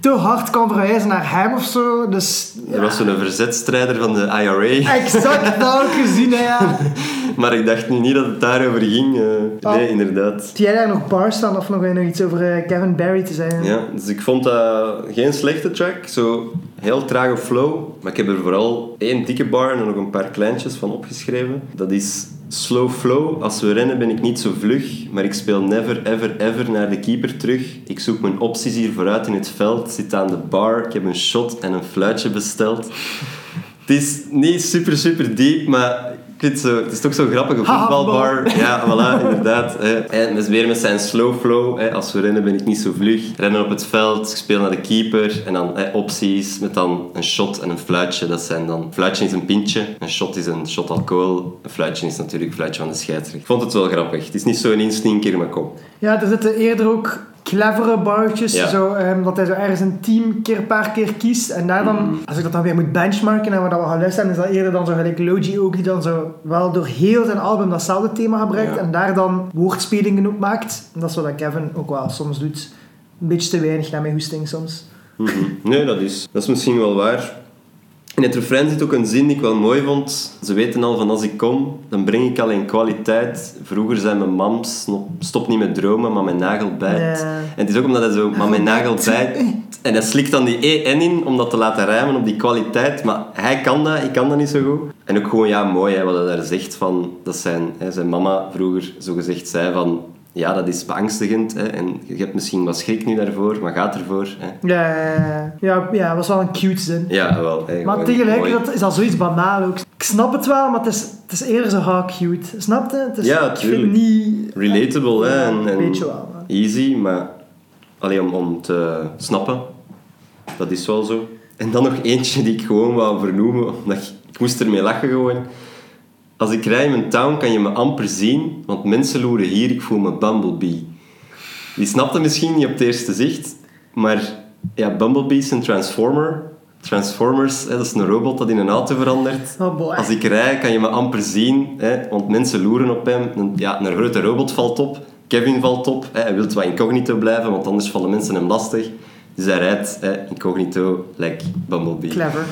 te hard kan verwijzen naar hem of zo. Dus, Er was zo'n verzetstrijder van de IRA. Exact dat ook gezien, hè, ja. Maar ik dacht nu niet dat het daarover ging. eh. Oh. Nee, inderdaad. Heb jij daar nog bars staan of nog, nog iets over eh, Kevin Barry te zeggen? Ja, dus ik vond dat geen slechte track. Zo heel trage flow. Maar ik heb er vooral één dikke bar en nog een paar kleintjes van opgeschreven. Dat is slow flow. Als we rennen ben ik niet zo vlug. Maar ik speel never, ever, ever naar de keeper terug. Ik zoek mijn opties hier vooruit in het veld. Zit aan de bar. Ik heb een shot en een fluitje besteld. Het is niet super, super diep, maar ik vind het, zo, het is toch zo'n grappige Haha, voetbalbar. Ja, voilà, inderdaad. Hè. En met- weer met zijn slow flow. Hè. Als we rennen ben ik niet zo vlug. Rennen op het veld, ik speel naar de keeper. En dan hè, opties met dan een shot en een fluitje. Dat zijn dan... Fluitje is een pintje, een shot is een shot alcohol. Een fluitje is natuurlijk een fluitje van de scheidsrechter. Ik vond het wel grappig. Het is niet zo'n instinker, maar kom. Ja, er zitten eerder ook clevere barretjes. Ja. Zo, ehm, dat hij zo ergens een team keer paar keer kiest. En daar dan, Mhm. als ik dat dan weer moet benchmarken en wat we gaan luisteren, is dat eerder dan zo gelijk Logi ook, die dan zo wel door heel zijn album datzelfde thema gebruikt. Ja. En daar dan woordspelingen op maakt. En dat is wat Kevin ook wel soms doet. Een beetje te weinig naar mijn hoesting soms. Mhm. Nee, dat is, dat is misschien wel waar. In het refrein zit ook een zin die ik wel mooi vond. Ze weten al van als ik kom, dan breng ik alleen kwaliteit. Vroeger zei mijn mam, "Snop- stop niet met dromen, maar mijn nagel bijt. Ja. En het is ook omdat hij zo, maar mijn nagel bijt. En hij slikt dan die EN in om dat te laten rijmen op die kwaliteit. Maar hij kan dat, ik kan dat niet zo goed. En ook gewoon, ja, mooi hè, wat hij daar zegt van... Dat zijn, hè, zijn mama vroeger zo gezegd zei van... Ja, dat is beangstigend. Hè, en je hebt misschien wat schrik nu daarvoor, maar gaat ervoor. Hè. Ja, ja, ja, ja, was wel een cute zin. Ja, wel. hè, Maar tegelijkertijd is dat zoiets banaal ook. Ik snap het wel, maar het is, het is eerder zo ha cute. Snap je? Het is, Ja, ik vind niet... Relatable, hè. En, beetje wel. easy, maar... Alleen om, om te snappen. Dat is wel zo. En dan nog eentje die ik gewoon wou vernoemen, omdat ik, ik moest ermee lachen gewoon. Als ik rij in mijn town kan je me amper zien, want mensen loeren hier, ik voel me Bumblebee. Die snapte misschien niet op het eerste zicht, maar ja, Bumblebee is een transformer. Transformers, hè, dat is een robot dat in een auto verandert. Oh boy. Als ik rij kan je me amper zien, hè, want mensen loeren op hem. Een, ja, een grote robot valt op, Kevin valt op. Hè, hij wil wat incognito blijven, want anders vallen mensen hem lastig. Dus hij rijdt hè, incognito, like Bumblebee. Clever.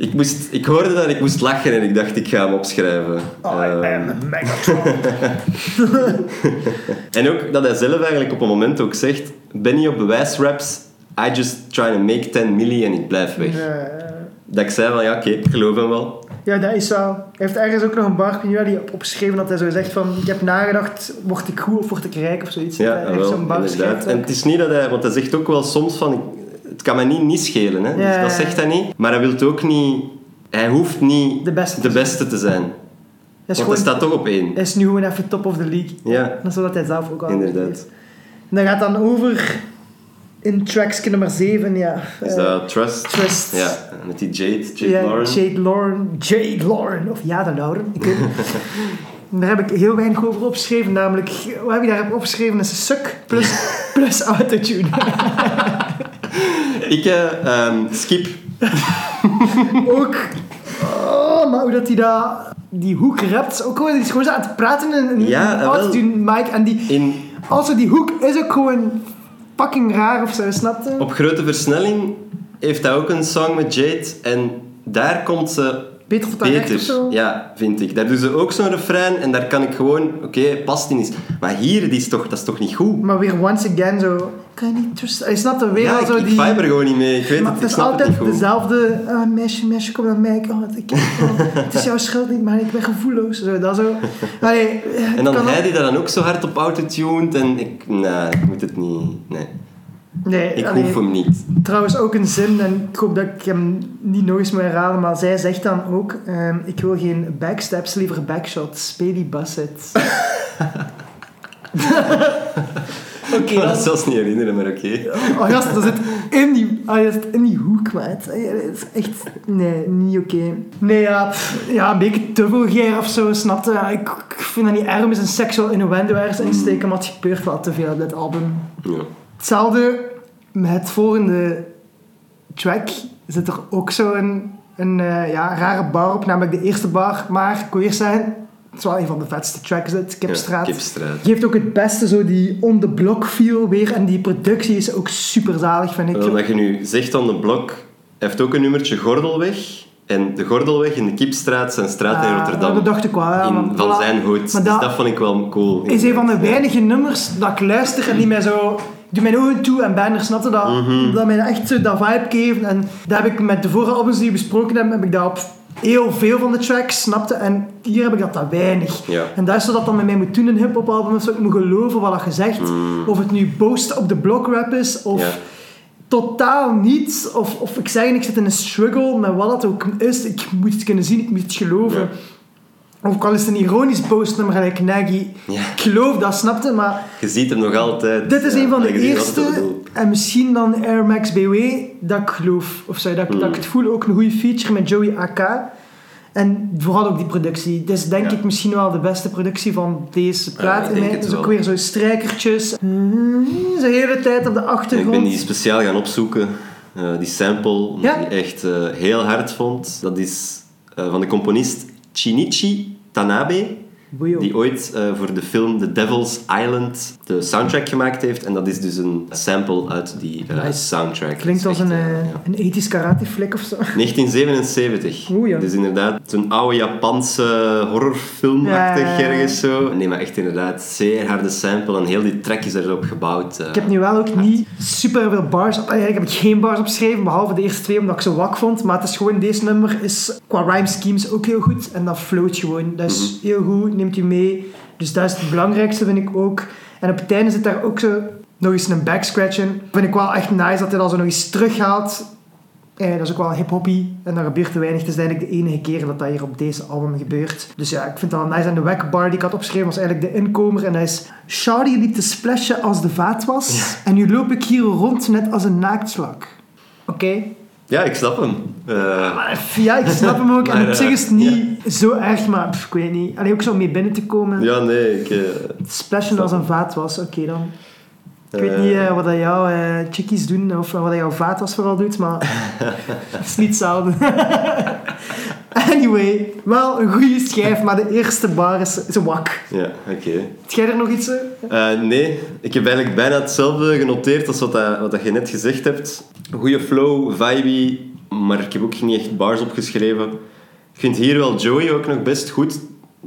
Ik, moest, ik hoorde dat ik moest lachen en ik dacht, ik ga hem opschrijven. Oh, Ehm, am Megatron. en ook dat hij zelf eigenlijk op een moment ook zegt, ben niet op bewijsraps, I just try to make 10 milli en ik blijf weg. Dat ik zei van, ja oké, ik geloof hem wel. ja, dat is wel. Hij heeft ergens ook nog een bar, die op- opgeschreven dat hij zo zegt van, ik heb nagedacht, word ik goed of word ik rijk of zoiets. Ja, Hij heeft wel, zo'n bar En het is niet dat hij, want hij zegt ook wel soms van, het kan mij niet, niet schelen. Hè? Dus dat zegt hij niet. Maar hij wil ook niet, hij hoeft niet De beste. de beste te zijn. Hij is, Want hij staat toch op één. hij is nu gewoon even top of the league. Ja, Dat is wat hij zelf ook al inderdaad. heeft. En dat gaat dan over in tracks nummer 7, ja. Is eh, dat Trust? Trust. Ja, met die Jade, Jade ja, Lauren. Jade Lauren. Jade Lauren. Of ja, de Lauren. Ik weet het niet. Daar heb ik heel weinig over opgeschreven. Namelijk, wat heb je daar opgeschreven? Is een suk plus, plus autotune. Ik ehm, skip. ook. Oh, maar hoe dat hij dat... Die hoek rapt. is Ook gewoon, die is gewoon zo aan het praten in een Ja, mic. En die... In, Also, die hoek is ook gewoon fucking raar of zo, snap je? op grote versnelling heeft hij ook een song met Jade. En daar komt ze Beter of beter. zo? Ja, vind ik. Daar doen ze ook zo'n refrein. En daar kan ik gewoon... Oké, past die niet. Maar hier, die is toch, dat is toch niet goed? Maar weer once again zo... Kan je niet. Je snapt er weer Ja, al ik, zo ik die... vibe er gewoon niet mee. Ik weet Maar het, het ik is het altijd dezelfde... ah, meisje, meisje, kom naar mij. Oh, ik, het is jouw schuld niet, maar ik ben gevoelloos. Zo, dat zo. Allee, En dan hij die dat dan ook zo hard op autotuned. En ik... Nee, ik moet het niet... Nee, Nee, ik allee, hoef hem niet. Trouwens ook een zin, en ik hoop dat ik hem niet nog eens moet herhalen, maar zij zegt dan ook, ehm, ik wil geen backsteps, liever backshots. Baby Bassett. Oké, Ik kan dat zelfs niet herinneren, maar oké. Oh gast, dat zit in die, dat zit in die hoek, maat. Ah, Dat is echt... Nee, niet oké. Nee, ja, pff, ja, een beetje te vulgair of zo, snapte. Ja, ik, ik vind dat niet erg om eens een seksual innuendo ergens insteken, maar het gebeurt wel te veel op dit album. Ja. Hetzelfde met het volgende track zit er ook zo een, een eh, ja, rare bar op, namelijk de eerste bar. Maar eerst zeggen, het is wel een van de vetste tracks uit Kipstraat. Ja, Kipstraat. Geeft ook het beste zo die on the block feel weer. En die productie is ook super zalig, vind ik. Wel, dat je nu zegt de blok, hij heeft ook een nummertje Gordelweg. En de Gordelweg en de Kipstraat zijn straten in Ah, Rotterdam. Dat dacht ik wel. Ja, in, van voilà. zijn hoed. Dus dat dat vond ik wel cool. is een van de weinige nummers dat ik luister en die mij zo... Doe mijn ogen toe en bijna snapte dat, Mhm. dat mij echt zo dat vibe geven. En dat heb ik met de vorige albums die we besproken hebben, heb ik dat op heel veel van de tracks, snapte. En hier heb ik dat dat weinig. Ja. En daar is zo dat dan met mij moet doen in een hip-hop album, is dat ik moet geloven wat je zegt. Of het nu boast op de block rap is, of Mm. Ja. totaal niet. Of, of ik zeg, ik zit in een struggle met wat het ook is. Ik moet het kunnen zien, ik moet het geloven. Ja. Of al is het een ironisch postnummer gelijk Nagy. Ja. Ik geloof dat, snapte, maar Je ziet hem nog altijd. dit is ja, een van de ik eerste, en misschien dan Air Max BW, dat ik geloof. Of zo, dat, ik- dat ik het voel. Ook een goede feature met Joey AK. En vooral ook die productie. Dit is denk Ja. ik misschien wel de beste productie van deze plaat. ik mij. het Dus ook weer zo strijkertjes. De hele tijd op de Ik achtergrond. ben die speciaal gaan opzoeken. eh, die sample, Ja? ik die echt eh, heel hard vond. Dat is eh, van de componist Shinichi Tanabe. Boeio. Die ooit eh, voor de film The Devil's Island de soundtrack gemaakt heeft. En dat is dus een sample uit die Nice. soundtrack. Klinkt als een, eh, ja. een ethisch karate flick of zo. 1977. Oeh, ja. Dus inderdaad, zo'n oude Japanse horrorfilmachtig Ja, ergens zo. Nee, maar echt inderdaad, zeer harde sample en heel die track is erop gebouwd. Ik heb nu wel ook niet super veel bars. Eigenlijk heb ik geen bars opgeschreven, behalve de eerste twee omdat ik ze wak vond. Maar het is gewoon, deze nummer is qua rhyme schemes ook heel goed. En dat float gewoon. Dat is Mhm. heel goed, neemt u mee. Dus dat is het belangrijkste, vind ik ook. En op het einde zit daar ook zo nog eens een backscratch in. Vind ik wel echt nice dat hij dat zo nog eens terughaalt. Eh, dat is ook wel hip-hoppy en dat gebeurt te weinig. Het is eigenlijk de enige keer dat dat hier op deze album gebeurt. Dus ja, ik vind dat wel nice. En de wack bar die ik had opgeschreven was eigenlijk de inkomer. En dat is... Shawty liep te splashen als de vaat was. En nu loop ik hier rond net als een naaktslak. Oké. Ja, ik snap hem. Eh, pff, Ja, ik snap hem ook. En op zich eh, is het niet zo erg, maar pff, ik weet niet. Alleen ook zo mee binnen te komen. ja, nee, ik... eh, Splashen als een vaat was, oké dan. Ik weet niet wat dat jouw chickies doen of wat dat jouw vaat was vooral doet, maar het is niet hetzelfde. anyway, wel een goede schijf, maar de eerste bar is, is een wak. Ja, oké. Heb jij er nog iets? eh? Eh, nee, ik heb eigenlijk bijna hetzelfde genoteerd als wat, dat, wat dat je net gezegd hebt. Goede flow, vibey, maar ik heb ook niet echt bars opgeschreven. Ik vind hier wel Joey ook nog best goed.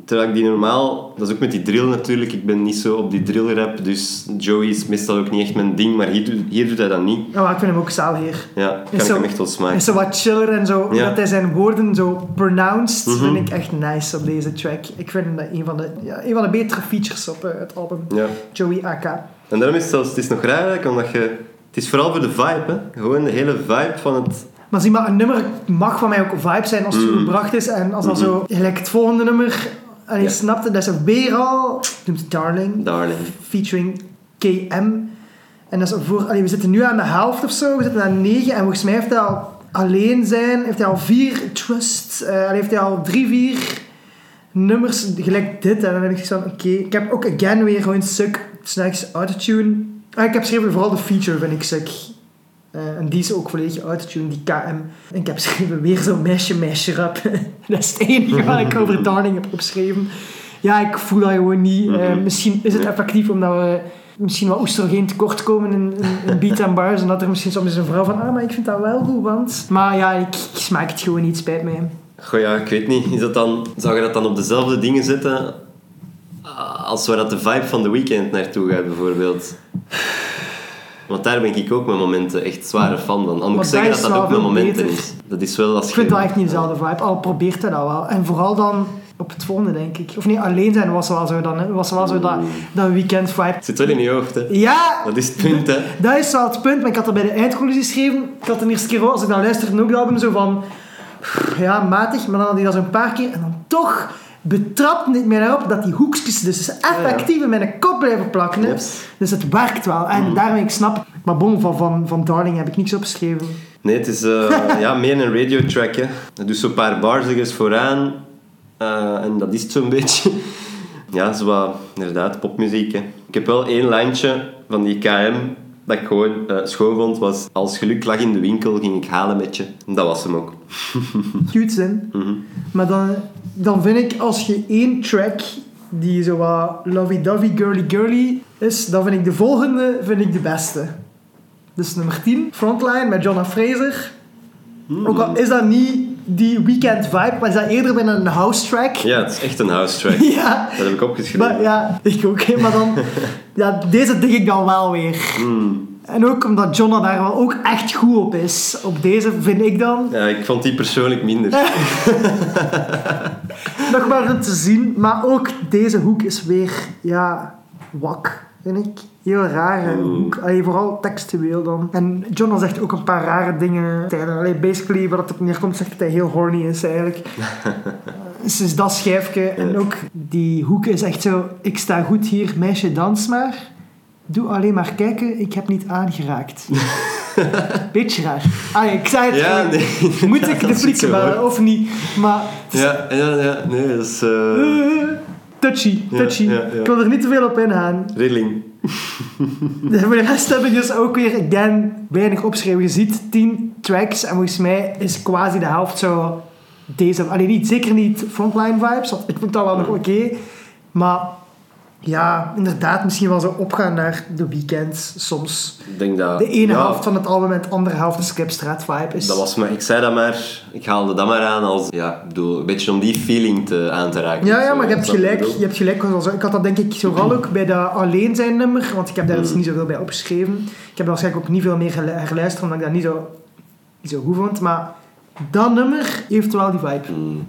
Terwijl ik die normaal... Dat is ook met die drill natuurlijk. Ik ben niet zo op die drill rap. Dus Joey is meestal ook niet echt mijn ding. Maar hier, doet- hier doet hij dat niet. Ja, maar ik vind hem ook zalig. Ja, kan Is ik zo- hem echt wel Hij smaken. is zo wat chiller en zo. Ja. Dat hij zijn woorden zo pronounced, Mhm. vind ik echt nice op deze track. Ik vind dat een van de, ja, een van de betere features op eh, het album. Ja. Joey AK. En daarom is het zelfs... Het is nog raar eigenlijk, omdat je... Het is vooral voor de vibe, hè. Gewoon de hele vibe van het... Maar zie maar, een nummer mag van mij ook vibe zijn als het Mhm. gebracht is. En als dat zo, gelijk het volgende nummer, en je Ja. snapt het, dat is weer al, noemt Darling, Darling. featuring KM. En dat is voor, allee, we zitten nu aan de helft of zo, we zitten aan negen. En volgens mij heeft hij al alleen zijn, heeft hij al vier trust, eh, allee, heeft hij al drie, vier nummers gelijk dit. En dan heb ik van, oké, ik heb ook again weer gewoon suk, s'nachts autotune. Ah, ik heb geschreven vooral de feature vind ik suk. Eh, en die is ook volledig autotune, die KM. En ik heb geschreven weer zo'n meisje, meisje rap. dat is het enige wat ik over Darling heb opgeschreven. Ja, ik voel dat gewoon niet. Eh, Mhm. misschien is het effectief omdat we misschien wat oestrogeen tekort komen in, in, in beat en bars. En dat er misschien soms is een vrouw van, ah, maar ik vind dat wel goed, want... Maar ja, ik, ik smaak het gewoon niet, spijt mij. Goh ja, ik weet niet. Is dat dan, zou je dat dan op dezelfde dingen zetten als waar dat de vibe van de weekend naartoe gaat, bijvoorbeeld? Want daar ben ik ook met momenten echt zware fan van. Moet Maar ik zeggen dat dat dat ook met veel momenten beter. is. Dat is wel als Ik vind je... dat echt niet dezelfde vibe, al probeert hij dat wel. En vooral dan op het volgende, denk ik. Of niet, alleen zijn was wel zo, dan, was wel zo dat, dat weekend vibe. Zit wel in je hoofd, hè. Ja, Dat is het punt, hè. Dat is wel het punt, maar ik had dat bij de eindconclusie geschreven. Ik had de eerste keer, als ik dan luisterde, ook het album zo van... Ja, matig, maar dan had hij dat zo een paar keer. En dan toch betrapte ik mij daarop dat die hoekjes dus effectief in mijn kop blijven plakken. Yes. Dus het werkt wel. En daarmee ik snap... Maar bon, van, van, van Darling heb ik niks opgeschreven. Nee, het is eh, ja, meer een radiotrack, hè. Dat doet zo'n paar bars ergens vooraan. eh, en dat is het zo'n beetje. Ja, zo wat, inderdaad, popmuziek, hè. Ik heb wel één lijntje van die KM dat ik gewoon eh, schoon vond, was als geluk lag in de winkel, ging ik halen met je. Dat was hem ook. Cute zin. Mhm. Maar dan, dan vind ik, als je één track die zo wat lovey-dovey, girly-girly is, dan vind ik de volgende vind ik de beste. Dus nummer 10, Frontline met Jonna Fraser. Ook al is dat niet die weekend vibe, maar is dat eerder bijna een house track. Ja, het is echt een house track. Ja, Dat heb ik opgeschreven. maar ja, ik ook. Maar dan, ja, deze denk ik dan wel weer. Hmm. En ook omdat Jonna daar wel ook echt goed op is. Op deze vind ik dan. Ja, ik vond die persoonlijk minder. nog maar om te zien. Maar ook deze hoek is weer, ja, wak, vind ik. Heel rare hoek. Allee, vooral textueel dan. En John zegt ook een paar rare dingen. Allee, basically, wat het op neerkomt, zegt dat hij heel horny is eigenlijk. dus dat schijfje. En ook die hoek is echt zo... Ik sta goed hier, meisje, dans maar. Doe alleen maar kijken, ik heb niet aangeraakt. Beetje raar. Ah, ik zei het. Ja, nee. Moet ik de flikken bellen of niet? Maar Ja, ja, ja. Nee, dat is... eh eh, touchy, touchy. ja, ja. Ik wil er niet te veel op ingaan. rilling. Voor de rest heb ik dus ook weer, again, weinig opgeschreven. Je ziet 10 tracks en volgens mij is quasi de helft zo deze. Alleen niet, zeker niet frontline vibes, want ik vind dat wel nog oké. Maar ja, inderdaad, misschien wel zo opgaan naar de weekends soms. Ik denk dat... De ene ja, helft van het album en de andere helft de Skipstraat vibe is. Dat was maar... Ik zei dat maar... Ik haalde dat maar aan als... Ja, bedoel, een beetje om die feeling te, aan te raken. Ja, ja, Zo, maar je hebt gelijk. Je ik hebt gelijk. Ik had dat denk ik vooral ook bij dat alleen zijn nummer, want ik heb daar dus Mm. niet zoveel bij opgeschreven. Ik heb er waarschijnlijk ook niet veel meer gelu- herluisterd, omdat ik dat niet zo, niet zo goed vond. Maar dat nummer heeft wel die vibe. Mm.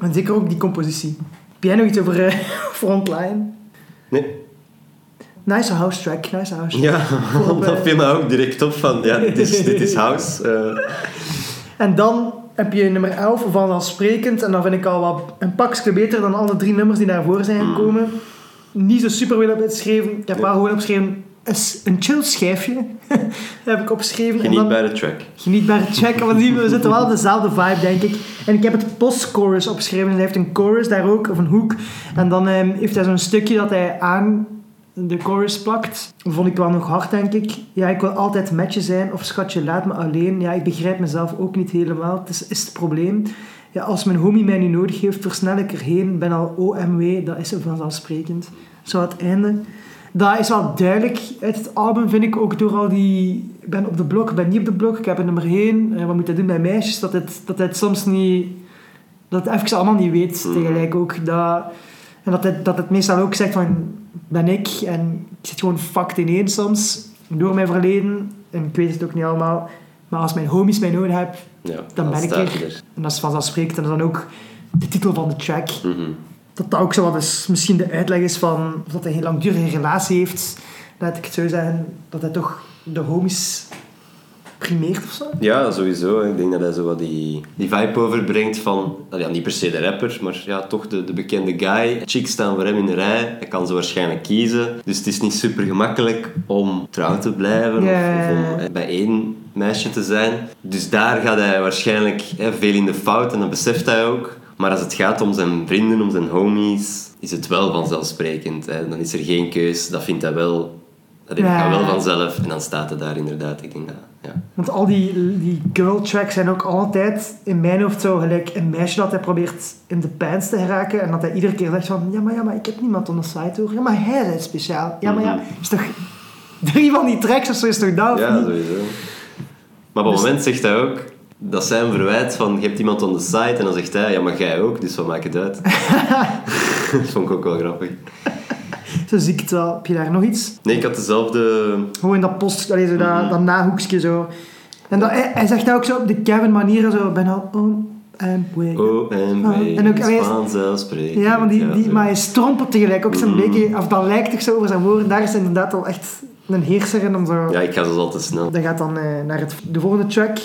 En zeker ook die compositie. Heb jij nog iets over eh, Frontline? Nee. Nice house track, nice house. Ja, Op, dat viel me ook direct op van... Ja, dit is, dit is house. eh. En dan heb je nummer 11 vanzelfsprekend. En dan vind ik al wat een pakje beter dan alle drie nummers die daarvoor zijn Mm. gekomen. Niet zo super veel op geschreven. Ik heb Ja. wel gewoon opgeschreven een chill schijfje. heb ik opgeschreven. Genietbare track. genietbare track. Want die- we zitten wel op dezelfde vibe, denk ik. En ik heb het post-chorus opgeschreven. En hij heeft een chorus daar ook, of een hoek. En dan ehm, heeft hij zo'n stukje dat hij aan de chorus plakt. Dat vond ik wel nog hard, denk ik. Ja, ik wil altijd met je zijn. Of schatje, laat me alleen. Ja, ik begrijp mezelf ook niet helemaal. Het is, is het probleem. Ja, als mijn homie mij nu nodig heeft, versnel ik erheen. Ben al OMW, dat is vanzelfsprekend. Zo het einde. Dat is wel duidelijk uit het album, vind ik ook door al die... Ik ben op de blok, ik ben niet op de blok, ik heb een nummer 1. wat moet dat doen bij meisjes? Dat het, dat het soms niet... Dat het even allemaal niet weet, Mhm. tegelijk ook. Dat, en dat het, dat het meestal ook zegt van... Ben ik en ik zit gewoon fucked ineen soms. Door mijn verleden. En ik weet het ook niet allemaal. Maar als mijn homies mij nodig hebben, Ja, Dan ben ik er. er. en dat is vanzelfsprekend. En dat is dan ook de titel van de track. Mhm. Dat dat ook zo wat is, misschien de uitleg is van dat hij een langdurige relatie heeft. Laat ik het zo zeggen, dat hij toch de homies primeert of zo. Ja, sowieso. Ik denk dat hij zo wat die, die vibe overbrengt van... nou Ja, niet per se de rapper, maar ja, toch de, de bekende guy. Chicks staan voor hem in de rij. Hij kan ze waarschijnlijk kiezen. Dus het is niet super gemakkelijk om trouw te blijven. Of, of om eh, bij één meisje te zijn. Dus daar gaat hij waarschijnlijk hè, veel in de fout. En dat beseft hij ook. Maar als het gaat om zijn vrienden, om zijn homies... Is het wel vanzelfsprekend. Hè. Dan is er geen keus. Dat vindt hij wel... Dat Ja. gaat wel vanzelf. En dan staat hij daar inderdaad. Ik denk dat... Ja. Want al die, die girl tracks zijn ook altijd in mijn hoofd zo gelijk een meisje dat hij probeert in de pants te geraken. En dat hij iedere keer zegt van, ja maar, ja, maar ik heb niemand on de site hoor. Ja, maar hij is speciaal. Ja, maar ja, Mhm. is toch... Drie van die tracks of zo is toch dat Ja, sowieso. Maar op het Dus- moment zegt hij ook, dat zijn verwijt van, je hebt iemand on the site en dan zegt hij, ja, maar jij ook, dus wat maakt het uit? dat vond ik ook wel grappig. Zo zie ik het wel. Heb je daar nog iets? Nee, ik had dezelfde... Gewoon in dat post, allee, zo dat, dat nahoekje zo. En dat, hij, hij zegt dat ook zo op de Kevin manier zo, ben al om en way. Oh, en Ah, en ook- is allee, vanzelfsprekend. Ja, maar, die, die, zo. maar hij strompelt tegelijk ook zo'n Mhm. beetje, of dat lijkt toch zo over zijn woorden. Daar is inderdaad al echt een heerser in om zo... Ja, ik ga dus al te snel. Dat gaat dan eh, naar het, de volgende track.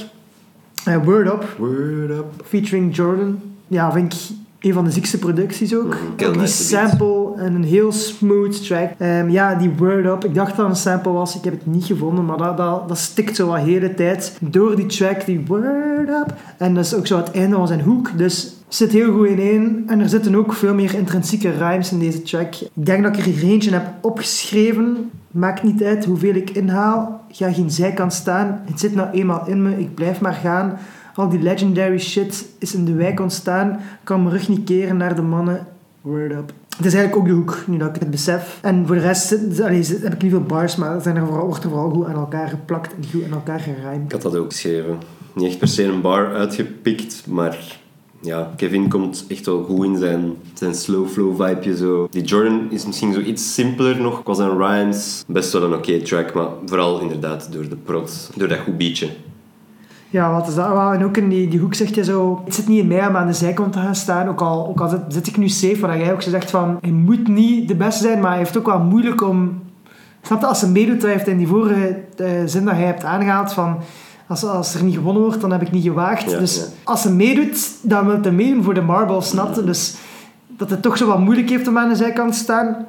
Eh, Word Up, Word up. featuring Jordan. Ja, vind ik een van de ziekste producties ook. Ook heel die sample en een heel smooth track. Ehm, ja, die Word Up. Ik dacht dat het een sample was. Ik heb het niet gevonden, maar dat, dat, dat stikt zo wat de hele tijd door die track, die Word Up. En dat is ook zo het einde van zijn hoek. Dus het zit heel goed ineen. En er zitten ook veel meer intrinsieke rhymes in deze track. Ik denk dat ik er eentje heb opgeschreven. Maakt niet uit hoeveel ik inhaal. Ga geen zijkant staan. Het zit nou eenmaal in me. Ik blijf maar gaan. Al die legendary shit is in de wijk ontstaan. Kan mijn rug niet keren naar de mannen. Word up. Het is eigenlijk ook de hoek, nu dat ik het besef. En voor de rest allee, heb ik niet veel bars, maar zijn er vooral, wordt er vooral goed aan elkaar geplakt en goed aan elkaar Ik gerijmd. had dat ook geschreven. Niet echt per se een bar uitgepikt, maar ja, Kevin komt echt wel goed in zijn, zijn slow flow vibeje zo. Die Jordan is misschien zo iets simpeler nog qua zijn rhymes. Best wel een oké track, maar vooral inderdaad door de prot, door dat goed beatje. Ja, wat is dat? Wel, En ook in die, die hoek zegt je zo... Het zit niet in mij om aan de zijkant te gaan staan. Ook al, ook al zit, zit ik nu safe, waar jij ook zegt van... Hij moet niet de beste zijn, maar hij heeft ook wel moeilijk om... Snap je? Als hij meedoet, hij heeft in die vorige eh, zin dat hij hebt aangehaald van... Als, als er niet gewonnen wordt, dan heb ik niet gewaagd. Ja, dus ja. als hij meedoet, dan wil hij meedoen voor de marble, snap je? Dus dat het toch zo wat moeilijk heeft om aan de zijkant te staan.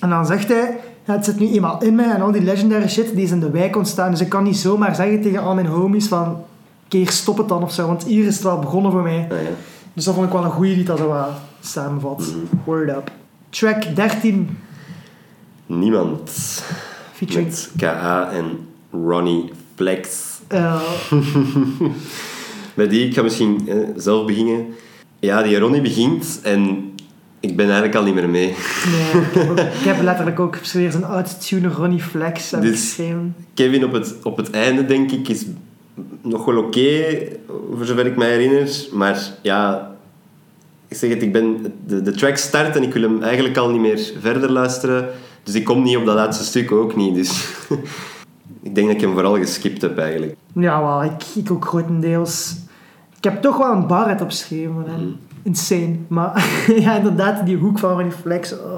En dan zegt hij, ja, het zit nu eenmaal in mij en al die legendary shit die is in de wijk ontstaan. Dus ik kan niet zomaar zeggen tegen al mijn homies van, keer stop het dan of zo, want hier is het wel begonnen voor mij. Ah, ja. Dus dat vond ik wel een goeie die dat zo wat samenvat. Mhm. Word up. Track 13, Niemand. featuring... Met KA en Ronnie Flex. eh, Bij die, ik ga misschien eh, zelf beginnen. Ja, die Ronnie begint en ik ben eigenlijk al niet meer mee. nee, ik, heb ook- ik heb letterlijk ook weer zo'n oud tuner Ronnie Flex Dus-. Kevin op het, op het einde, denk ik, is nog wel oké, voor zover ik me herinner. Maar ja, ik zeg het, ik ben, de, de track start en ik wil hem eigenlijk al niet meer verder luisteren. Dus ik kom niet op dat laatste stuk ook niet. Dus ik denk dat ik hem vooral geskipt heb eigenlijk. Ja, wel, ik, ik ook grotendeels. Ik heb toch wel een bar uit opgeschreven. Mhm. Insane. Maar ja, inderdaad, die hoek van Reflex. Oh.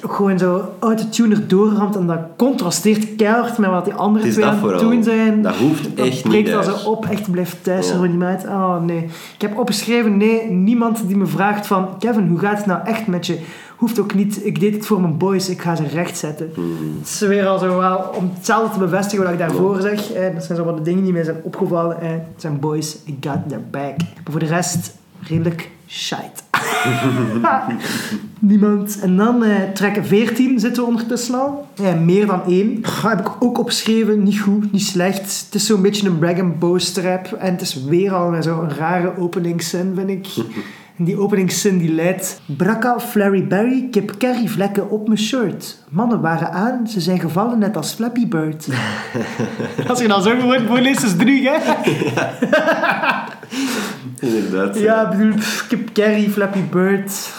Gewoon zo autotune erdoor en dat contrasteert keihard met wat die andere twee aan het doen zijn. Dat hoeft Dat echt niet dat daar. zo op, echt blijft thuis Ja. gewoon niet uit. Oh nee. Ik heb opgeschreven, nee, niemand die me vraagt van Kevin, hoe gaat het nou echt met je? Hoeft ook niet, ik deed het voor mijn boys, ik ga ze rechtzetten. Hmm. Het is weer al zo wel om hetzelfde te bevestigen wat ik daarvoor zeg. Eh, dat zijn zo wat de dingen die mij zijn opgevallen. Eh, het zijn boys, I got their back. Maar voor de rest, redelijk shite. Niemand. En dan eh track 14 zitten we ondertussen al. Eh, meer dan één. Pff, heb ik ook opgeschreven. Niet goed, niet slecht. Het is zo'n beetje een brag and boast rap. En het is weer al zo'n rare openingszin, vind ik. En die openingszin die leidt... Brakka, Flurry Berry, kip curry vlekken op mijn shirt. Mannen waren aan, ze zijn gevallen net als Flappy Bird. Als je dan zo gewoon voorleest, is het druk, hè? Inderdaad. Ja, ik bedoel, kip curry, Flappy Bird.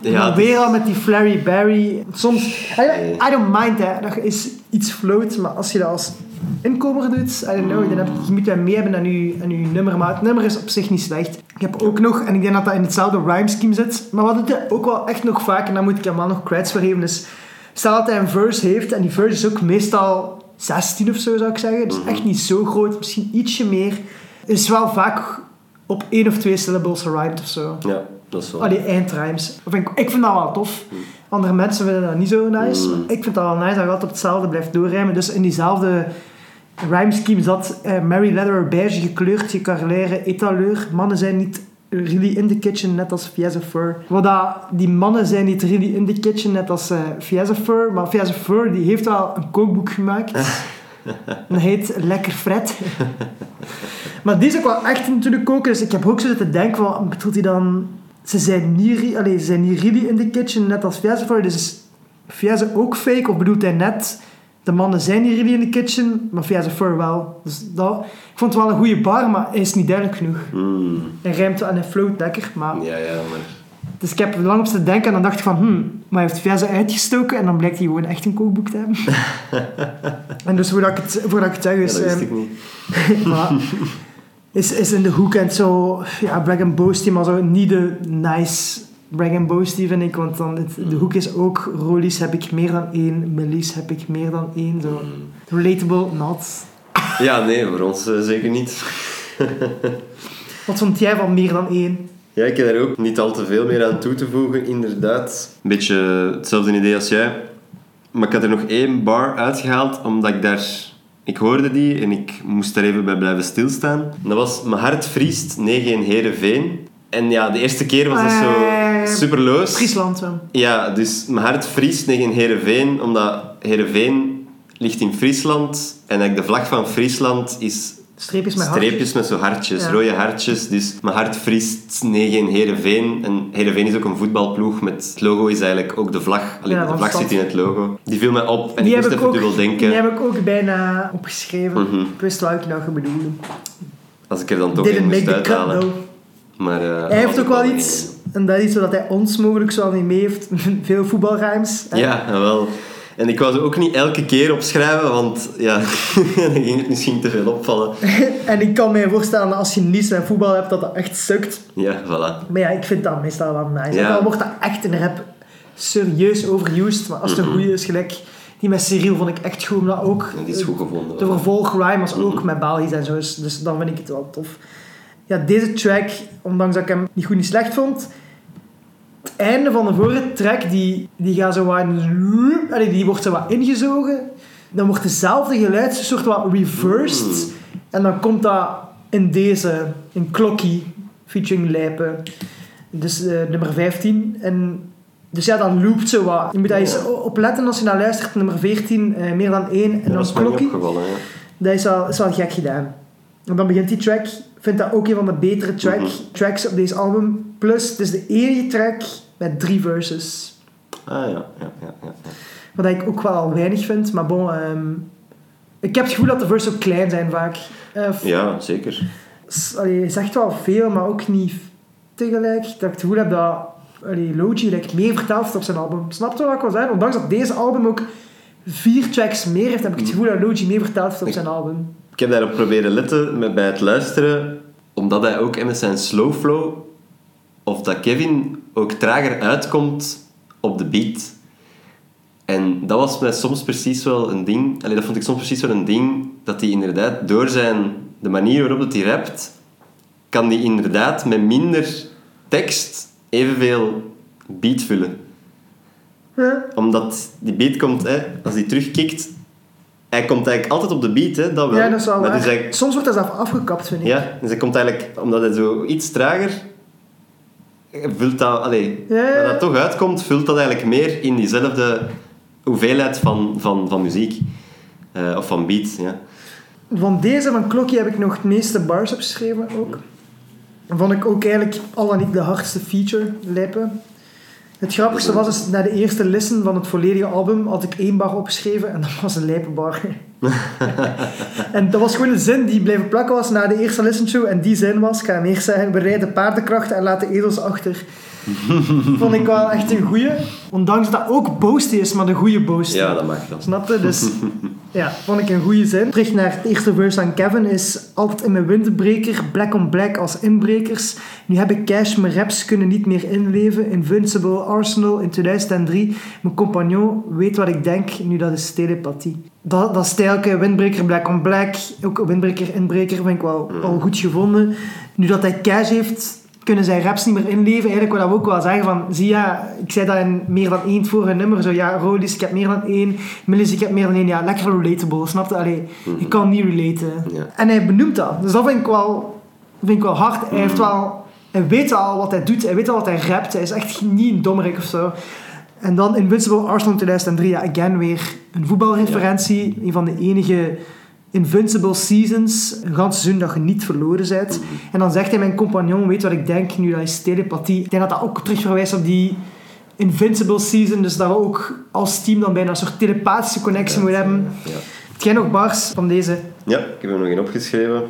Ja, weer al met die Flurry Berry. Soms, I don't, I don't mind, hè. Dat is iets float, maar als je dat als inkomer doet, I don't know, dan heb je, je moet dat mee hebben aan je, aan je nummer. Maar het nummer is op zich niet slecht. Ik heb ook nog, en ik denk dat dat in hetzelfde rhyme scheme zit, maar wat het ook wel echt nog vaak, en daar moet ik hem wel nog credits voor geven, is stel dat hij een verse heeft, en die verse is ook meestal 16 of zo, zou ik zeggen. Dus echt niet zo groot, misschien ietsje meer. Is wel vaak op één of twee syllables rhymed of zo. Ja, dat is wel. Al die eindrijms. Of ik, ik vind dat wel tof. Andere mensen vinden dat niet zo nice. Mm. Maar ik vind dat wel nice dat je altijd op hetzelfde blijft doorrijmen. Dus in diezelfde rhyme scheme zat eh, Mary Leather beige gekleurd, gecarreleren, etaleur. Mannen zijn niet really in the kitchen, net als Fiese Fur. Wat dat, die mannen zijn niet really in the kitchen, net als Fiese Fur. Maar Fiese Fur die heeft wel een kookboek gemaakt. En dat heet Lekker Fred. maar die is ook wel echt natuurlijk koken. Dus ik heb ook zo zitten denken, van, bedoelt hij dan... Ze zijn niet, allee, ze zijn niet really in the kitchen, net als Fiese Fur. Dus is Fiese ook fake? Of bedoelt hij net... De mannen zijn niet really in the kitchen, maar Fiese Fur wel. Dus dat, ik vond het wel een goede bar, maar hij is niet duidelijk genoeg. Hmm. Hij rijmt en hij float lekker, maar... Ja, ja, maar... Dus ik heb lang op zitten denken en dan dacht ik van, hmm, maar hij heeft Fiese uitgestoken en dan blijkt hij gewoon echt een kookboek te hebben. en dus voordat ik het, voordat ik het zeg, Ja, is, dat wist ehm, ik niet. maar is, is in de hoek en zo, ja, brag and boasty, maar zo niet de nice brag and boasty vind ik, want dan het, de hoek is ook, Rollies heb ik meer dan één, Millies heb ik meer dan één, zo relatable, not. Ja, nee, voor ons eh, zeker niet. Wat vond jij van meer dan één? Ja, ik heb daar ook niet al te veel meer aan toe te voegen, inderdaad. Een beetje hetzelfde idee als jij. Maar ik had er nog één bar uitgehaald, omdat ik daar... Ik hoorde die en ik moest daar even bij blijven stilstaan. En dat was Mijn hart vriest, 9 in Heerenveen. En ja, de eerste keer was dat zo Eh, superloos. Friesland, zo. Ja, dus mijn hart vriest tegen Heerenveen, omdat Heerenveen ligt in Friesland. En eigenlijk de vlag van Friesland is Streepjes met hartjes. streepjes met zo hartjes, Ja. rode hartjes. Dus mijn hart vriest 9 in Heerenveen. En Heerenveen is ook een voetbalploeg. Met het logo is eigenlijk ook de vlag. Alleen Ja, de vlag zit in het logo. Die viel mij op en Die ik moest ik, even ook, dubbel denken. die heb ik ook bijna opgeschreven. Mhm. Ik wist welke nou je bedoelde. Als ik er dan toch Didn't één moest cut. Maar, eh, Hij heeft ook wel iets, en dat is iets wat hij ons mogelijk zo niet mee heeft, veel voetbalrijms. hè. Ja, wel. En ik wou ze ook niet elke keer opschrijven, want ja, dan ging het misschien te veel opvallen. En ik kan me voorstellen dat als je niets met voetbal hebt, dat dat echt sukt. Ja, voilà. Maar ja, ik vind dat meestal wel nice. Ja. Al wordt dat echt in rap serieus overused, maar als het een goede is, gelijk... Die met Cyril vond ik echt goed, omdat ook... Die is goed gevonden. De vervolgrhyme was ook met Belgisch en zo, dus, dus dan vind ik het wel tof. Ja, deze track, ondanks dat ik hem niet goed niet slecht vond, het einde van de vorige track, die, die gaat zo wat... Allee, die wordt zo wat ingezogen. Dan wordt dezelfde geluid een soort wat reversed. En dan komt dat in deze, in Klokkie, featuring Lijpen. Dus eh, nummer 15. En dus ja, dan loopt zo wat. Je moet daar eens opletten als je naar luistert. Nummer 14, eh, meer dan één. En Ja, dan dat is Klokkie. Dat is wel, is wel gek gedaan. En dan begint die track. Ik vind dat ook een van de betere track, Mhm. tracks op deze album. Plus, het is de enige track met drie verses. Ah ja, ja, ja. ja. Wat ik ook wel weinig vind. Maar bon, ehm, ik heb het gevoel dat de verses ook klein zijn vaak. Eh, Ja, zeker. allee, je zegt wel veel, maar ook niet tegelijk. Dat ik het gevoel heb dat allee, Logi like, meer verteld heeft op zijn album. Snap je wat ik wil zeggen? Ondanks dat deze album ook vier tracks meer heeft, heb ik het gevoel dat Logi meer verteld heeft op zijn album. Ik heb daarop proberen letten met, bij het luisteren, omdat hij ook met zijn slow flow of dat Kevin ook trager uitkomt op de beat. En dat was mij soms precies wel een ding. Allee, dat vond ik soms precies wel een ding. Dat hij inderdaad door zijn... De manier waarop dat hij rapt... Kan hij inderdaad met minder tekst evenveel beat vullen. Omdat die beat komt... Hè, als hij terugkikt... Hij komt eigenlijk altijd op de beat, hè, dat wel. Ja, dat is wel waar. is eigenlijk- Soms wordt dat zelf afgekapt, vind ik. ja, dus hij komt eigenlijk, omdat hij zo iets trager vult dat, allee, Ja, ja, ja. dat dat toch uitkomt, vult dat eigenlijk meer in diezelfde hoeveelheid van, van, van muziek. Eh, of van beat, ja. Van deze, van Klokje, heb ik nog het meeste bars opgeschreven ook. Vond ik ook eigenlijk al dan niet de hardste feature, Lijpen. Het grappigste was, is, na de eerste listen van het volledige album had ik één bar opgeschreven en dat was een lijpenbar. en dat was gewoon een zin die bleven plakken was na de eerste listen show. En die zin was, ik ga hem eerst zeggen, bereid de paardenkrachten en laat de edels achter. Vond ik wel echt een goeie. Ondanks dat ook boosty is, maar de goede boosty. Ja, dat mag dan. Dus ja, vond ik een goede zin. Terug naar het eerste verse aan Kevin is altijd in mijn windbreker, black on black als inbrekers. Nu heb ik cash, mijn raps kunnen niet meer inleven. Invincible Arsenal in 2003. Mijn compagnon weet wat ik denk, nu dat is telepathie. Dat, dat stijlke, windbreker, black on black, ook windbreker, inbreker, vind ik wel al goed gevonden. Nu dat hij cash heeft, kunnen zijn raps niet meer inleven. Eigenlijk wil dat ook wel zeggen van, zie ja, ik zei dat in meer dan één vorige nummer, zo ja, Rodis, ik heb meer dan één, Millis, ik heb meer dan één, ja, lekker relatable, snap je? Allee, je kan niet relaten. Ja. En hij benoemt dat, dus dat vind ik wel, vind ik wel hard. Hij heeft wel, hij weet wel wat hij doet, hij weet wel wat hij rapt, hij is echt niet een dommerik of zo. En dan Invincible Arsenal 2003, ja, again weer een voetbalreferentie, een van de enige Invincible Seasons, een ganse seizoen dat je niet verloren bent. En dan zegt hij, mijn compagnon weet wat ik denk, nu dat is telepathie. Ik denk dat dat ook terug verwijst op die Invincible Season, dus dat we ook als team dan bijna een soort telepathische connectie moeten hebben. Ja. Heb jij nog bars van deze? ja, ik heb er nog één opgeschreven.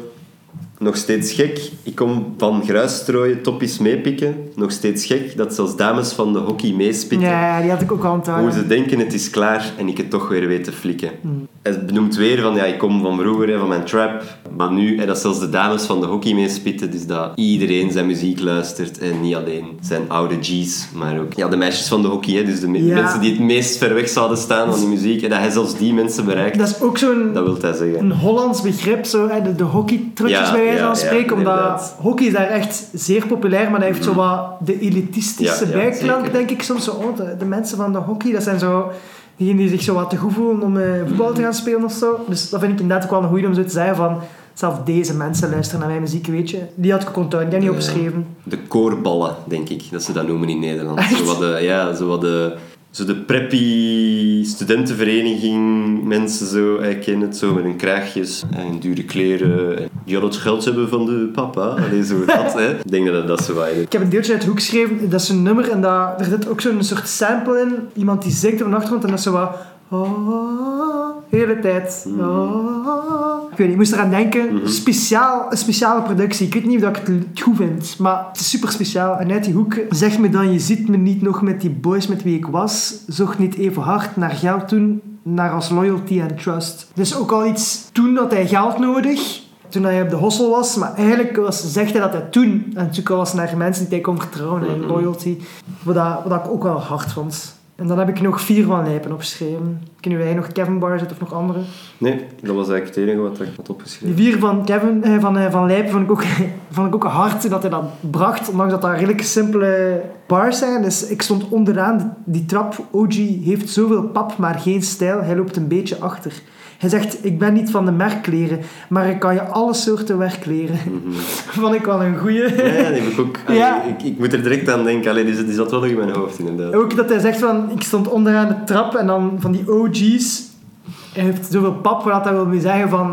Nog steeds gek. Ik kom van gruisstrooien, toppies meepikken. Nog steeds gek dat zelfs dames van de hockey meespitten. Ja, die had ik ook al aan het Hoe ze denken het is klaar en ik het toch weer weet te flikken. Hmm. Hij benoemt weer van ja, ik kom van vroeger, van mijn trap. Maar nu, hè, dat zelfs de dames van de hockey meespitten. Dus dat iedereen zijn muziek luistert. En niet alleen zijn oude G's, maar ook ja, de meisjes van de hockey. Hè, dus de me- Ja. mensen die het meest ver weg zouden staan van die muziek. En dat hij zelfs die mensen bereikt, Dat is ook zo'n dat wil hij zeggen. een Hollands begrip, zo, hè, de, de hockeytrutjes Ja, bij van ja, spreken. omdat hockey is daar echt zeer populair, maar dat heeft zo wat de elitistische bijklank, denk ik soms. Zo, oh, de, de mensen van de hockey, dat zijn zo diegenen die zich zo wat te goed voelen om eh, voetbal te gaan spelen of zo. Dus dat vind ik inderdaad ook wel een goeie om zo te zeggen van... Zelf deze mensen luisteren naar mijn muziek, weet je. Die had ik onthouden, die had niet opgeschreven. De koorballen, denk ik, dat ze dat noemen in Nederland. Echt? Zo wat de, ja, zo wat de, zo de preppy studentenvereniging mensen zo, ik ken het zo, met hun kraagjes en dure kleren. En Die al het geld hebben van de papa. Allee, zo dat, hè. Ik denk dat dat zo was. Ik heb een deeltje uit de hoek geschreven, dat is een nummer en dat, er zit ook zo'n soort sample in. Iemand die zingt op de achtergrond en dat is zo wat... ah, hele tijd. ah. Ik weet niet, ik moest eraan denken. Speciaal, een speciale productie. Ik weet niet of ik het goed vind, maar het is super speciaal. En uit die hoek, zeg me dan, je ziet me niet nog met die boys met wie ik was. Zocht niet even hard naar geld toen, naar als loyalty en trust. Dus ook al iets, toen had hij geld nodig toen hij op de hossel was. Maar eigenlijk was, zegt hij dat hij toen aan het zoeken was naar mensen die hij kon vertrouwen en loyalty. Wat, dat, wat ik ook wel hard vond. En dan heb ik nog vier van Lijpen opgeschreven. Kunnen wij nog Kevin Bar zetten of nog andere? Nee, dat was eigenlijk het enige wat ik had Die opgeschreven. vier van Kevin, eh, van, eh, van Lijpen vond ik, ook, vond ik ook hard dat hij dat bracht. Ondanks dat dat redelijk simpele bars zijn. Dus ik stond onderaan die trap. OG heeft zoveel pap, maar geen stijl. Hij loopt een beetje achter. Hij zegt, ik ben niet van de merkkleren, maar ik kan je alle soorten werk leren. vond ik wel een goeie. Ja, die heb ik ook. allee, Ja. ik, ik moet er direct aan denken. Allee, die, zat- die zat wel nog in mijn hoofd, inderdaad. Ook dat hij zegt van, ik stond onderaan de trap en dan van die OG's. Hij heeft zoveel pap, wat hij wil zeggen van,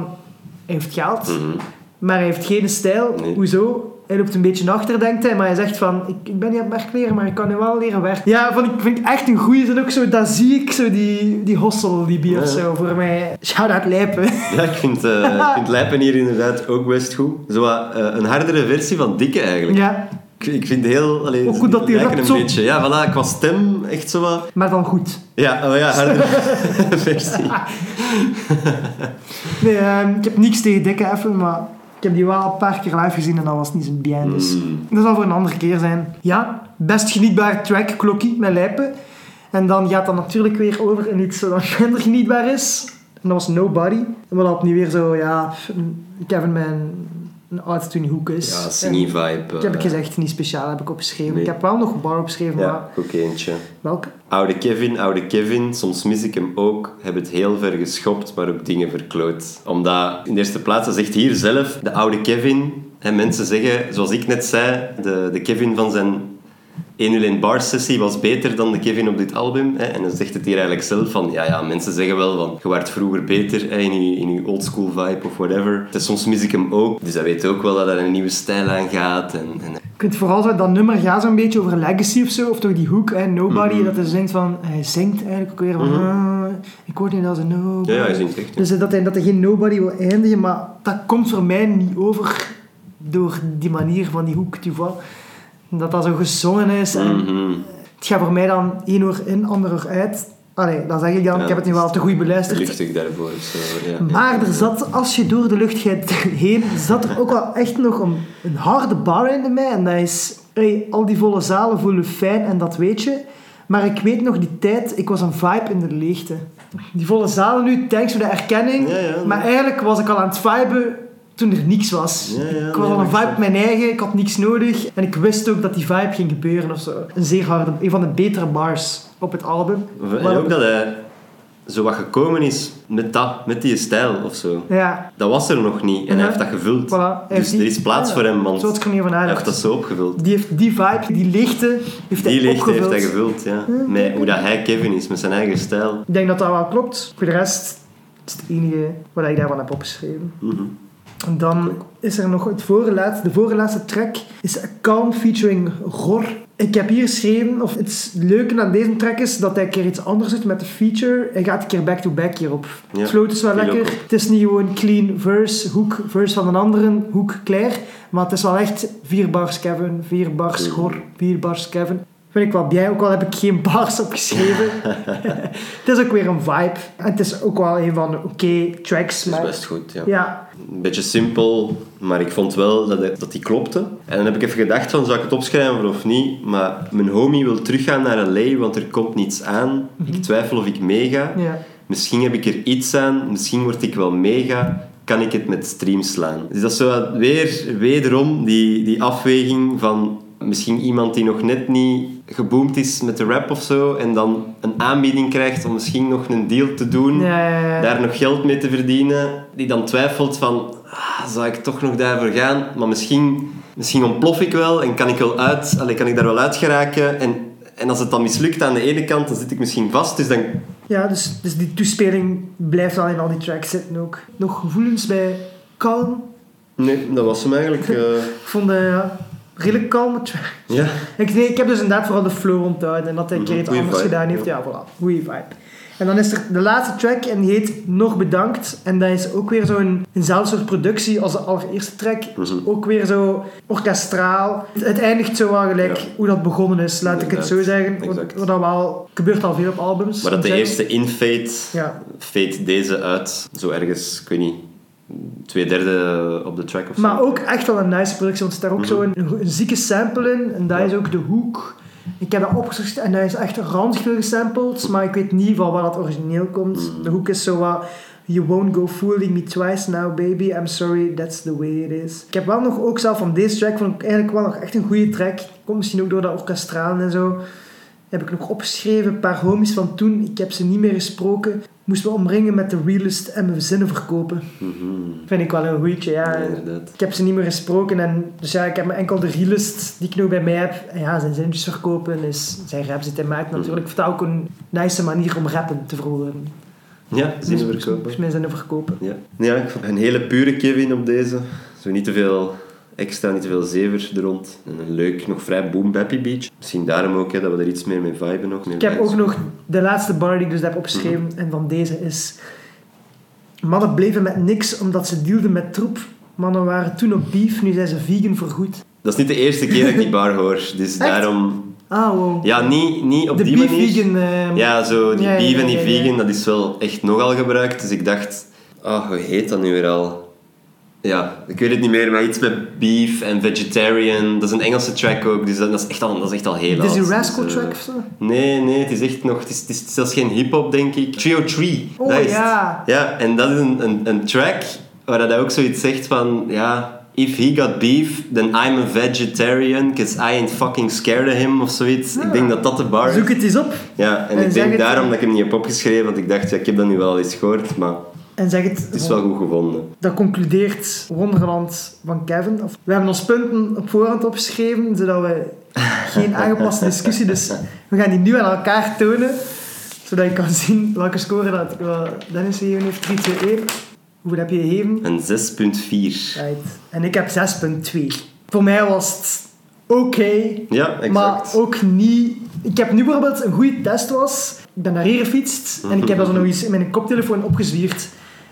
hij heeft geld, Mhm. maar hij heeft geen stijl. Nee. Hoezo? Hij loopt een beetje achter, denkt hij, maar hij zegt van, ik, ik ben niet aan het merkleren, maar ik kan nu wel leren werken. Ja, vond ik, vind ik echt een goeie zin ook zo, dat zie ik zo, die, die hostel-libie of Ja. zo, voor mij. Shout-out Lijpen. Ja, ik vind, eh ik vind Lijpen hier inderdaad ook best goed. Zo wat, eh, een hardere versie van Dikke eigenlijk. ja, Ik, ik vind heel... Allee, Ook hoe dat die rapt een zo- beetje. Ja, voilà, qua stem echt zo wat... maar dan goed. Ja, oh ja, hardere versie. Nee, ehm, ik heb niks tegen dikke even, maar Ik heb die wel een paar keer live gezien en dat was niet zo bien. Dus Mm. dat zal voor een andere keer zijn. Ja, best genietbare track, Klokkie, met Lijpen. En dan gaat dat natuurlijk weer over in iets wat minder genietbaar is. En dat was Nobody. En wat opnieuw weer zo, ja, Kevin met een, hoek is. Ja, En singing vibe. Ik heb ik eh, gezegd, niet speciaal heb ik opgeschreven. Nee. Ik heb wel nog een bar opgeschreven, maar Ja, ook eentje. welke? Oude Kevin, oude Kevin, soms mis ik hem ook. Heb het heel ver geschopt, maar ook dingen verkloot. Omdat, in de eerste plaats, hij zegt hier zelf, de oude Kevin. En mensen zeggen, zoals ik net zei, de, de Kevin van zijn 101 bar sessie was beter dan de Kevin op dit album. Hè. En dan zegt het hier eigenlijk zelf van, ja, ja, mensen zeggen wel van, je werd vroeger beter hè, in je, in je oldschool vibe of whatever. Soms mis ik hem ook. Dus hij weet ook wel dat er een nieuwe stijl aangaat. En, en Ik vind vooral zo, dat nummer gaat zo'n beetje over legacy of zo, of toch die hoek, hè, Nobody, Mhm. dat hij zingt van, hij zingt eigenlijk ook weer van, Mhm. ah, ik word niet als een nobody. ja, ja, hij zingt echt. Dus dat hij, dat hij geen nobody wil eindigen, maar dat komt voor mij niet over door die manier van die hoek, tu vois. Dat dat zo gezongen is en Mhm. het gaat voor mij dan één uur in, ander uur uit. Allee, dat zeg ik dan, Ja, ik heb het nu wel te goed beluisterd. Luchtig daarvoor. zo, ja. Maar er zat, als je door de lucht gaat heen, zat er ook wel echt nog een, een harde bar in mij. En dat is, hey, al die volle zalen voelen fijn en dat weet je. Maar ik weet nog die tijd, ik was een vibe in de leegte. Die volle zalen nu, thanks voor de erkenning. Maar eigenlijk was ik al aan het viben toen er niks was. Ja, ja, ik was nee, al een vibe op mijn eigen, ik had niks nodig. En ik wist ook dat die vibe ging gebeuren of zo. Een zeer harde, een van de betere bars op het album. En Maar- ook dat hij zo wat gekomen is met dat, met die stijl of zo. Ja, Dat was er nog niet en hij heeft dat gevuld. voilà. Dus die- er is plaats voor hem, want Zo had er niet van hij heeft dat zo opgevuld. Die heeft die vibe, die leegte, heeft hij Die leegte opgevuld. heeft hij gevuld, ja. Met hoe dat hij Kevin is, met zijn eigen stijl. Ik denk dat dat wel klopt. Voor de rest is het enige wat ik daarvan heb opgeschreven. Mhm. En dan is er nog het voorlaatste, de voorlaatste track is Calm featuring Ror. Ik heb hier geschreven, of het leuke aan deze track is dat hij een keer iets anders doet met de feature. Hij gaat een keer back-to-back hierop. Ja, het float is wel ook lekker. Het is niet gewoon clean verse, hoek, verse van een andere, hoek, Claire. Maar het is wel echt vier bars Kevin, vier bars Ror, vier bars Kevin. Vind ik wel blij, ook al heb ik geen bars opgeschreven. het is ook weer een vibe. En het is ook wel een van de oké tracks. Het is maar best goed, ja. ja, Een beetje simpel, maar ik vond wel dat, dat die klopte. En dan heb ik even gedacht van, zou ik het opschrijven of niet? Maar mijn homie wil teruggaan naar L.A., want er komt niets aan. Ik twijfel of ik meega. ja. Misschien heb ik er iets aan, misschien word ik wel mega, kan ik het met stream slaan. Dus dat is zo weer, wederom die, die afweging van misschien iemand die nog net niet geboomd is met de rap of zo, en dan een aanbieding krijgt om misschien nog een deal te doen, Ja, ja, ja. daar nog geld mee te verdienen, die dan twijfelt van, ah, zou ik toch nog daarvoor gaan? Maar misschien, misschien ontplof ik wel en kan ik, wel uit, allee, kan ik daar wel uit geraken. En, en als het dan mislukt aan de ene kant, dan zit ik misschien vast. Dus dan Ja, dus, dus die toespeling blijft wel in al die tracks zitten ook. Nog gevoelens bij Calm? Nee, dat was hem eigenlijk. eh, Ik vond de ja, redelijk kalme track. ja. Ik, nee, ik heb dus inderdaad vooral de flow onthouden en dat hij een keer Mhm, iets goeie anders vibe, gedaan heeft. Ja, voilà. Goeie vibe. En dan is er de laatste track en die heet Nog Bedankt. En dat is ook weer zo'n eenzelfde soort productie als de allereerste track. Mhm. ook weer zo orkestraal. Het, eindigt zo wel gelijk Ja. hoe dat begonnen is, laat ik het zo zeggen. Exact. wat dat wel gebeurt al veel op albums. Maar dat de eerste infade, Ja. fade deze uit, zo ergens, ik weet niet, twee derde op de track of zo. Maar ook echt wel een nice productie, want er zit daar ook Mhm. zo een, een zieke sample in. En dat Ja. is ook de hoek. Ik heb dat opgezocht en dat is echt ranzig gesampled, maar ik weet niet van waar dat origineel komt. Mhm. De hoek is zo wat... You won't go fooling me twice now, baby. I'm sorry, that's the way it is. Ik heb wel nog ook zelf van deze track, vond ik eigenlijk wel nog echt een goede track. Komt misschien ook door dat orkestralen en zo. Heb ik nog opgeschreven, een paar homies van toen. Ik heb ze niet meer gesproken. Moesten we omringen met de realist en mijn zinnen verkopen. Mhm. Vind ik wel een goeitje, ja. Ik heb ze niet meer gesproken en dus ja, ik heb maar enkel de realist die ik nog bij mij heb. En ja, zijn zinnetjes verkopen is zijn rap zit in maakt natuurlijk. Ik vind dat ook een nice manier om rappen te verwoorden. Ja, zinnen Dus- verkopen. Dus mijn zinnen verkopen. Ja. ja, ik vond een hele pure Kevin op deze. Zo niet te veel extra, niet te veel zever er rond. En een leuk, nog vrij boom bappy beach. Misschien daarom ook hè, dat we er iets meer mee viben nog. Ik heb ook nog de laatste bar die ik dus heb opgeschreven Mhm. en van deze is... Mannen bleven met niks omdat ze dealden met troep. Mannen waren toen op beef, nu zijn ze vegan voorgoed. Dat is niet de eerste keer dat ik die bar hoor. Dus daarom... Ah, wow. Ja, niet, niet op de die manier. vegan... eh, Ja, zo die Ja, ja, beef en die ja, vegan, dat is wel echt nogal gebruikt. Dus ik dacht, ah, hoe heet dat nu weer al? Ja, ik weet het niet meer, maar iets met beef en vegetarian. Dat is een Engelse track ook, dus dat, dat is, echt al, dat is echt al heel Dit is die oud. Rascal Dus, eh, track of zo? Nee, nee, het is echt nog... Het is, het is zelfs geen hip-hop, denk ik. Trio 3. Oh, dat is ja. Het. Ja, en dat is een, een, een track waar hij ook zoiets zegt van... Ja, if he got beef, then I'm a vegetarian, because I ain't fucking scared of him, of zoiets. Ik denk dat dat de bar is. Zoek het eens op Ja, en En ik denk daarom dat ik hem niet heb opgeschreven, want ik dacht, ja, ik heb dat nu wel eens gehoord, maar en zeg het. het is wel goed gevonden. Dat concludeert Wonderland van Kevin. We hebben ons punten op voorhand opgeschreven, zodat we geen aangepaste discussie... Dus we gaan die nu aan elkaar tonen, zodat je kan zien welke score dat Dennis gegeven heeft. 3, 2, 1. Hoeveel heb je gegeven? Een 6.4. Right. En ik heb 6,2. Voor mij was het oké, Ja, exact. maar ook niet... Ik heb nu bijvoorbeeld een goede test was. Ik ben naar hier gefietst en ik heb dat zo nog eens in mijn koptelefoon opgezwierd.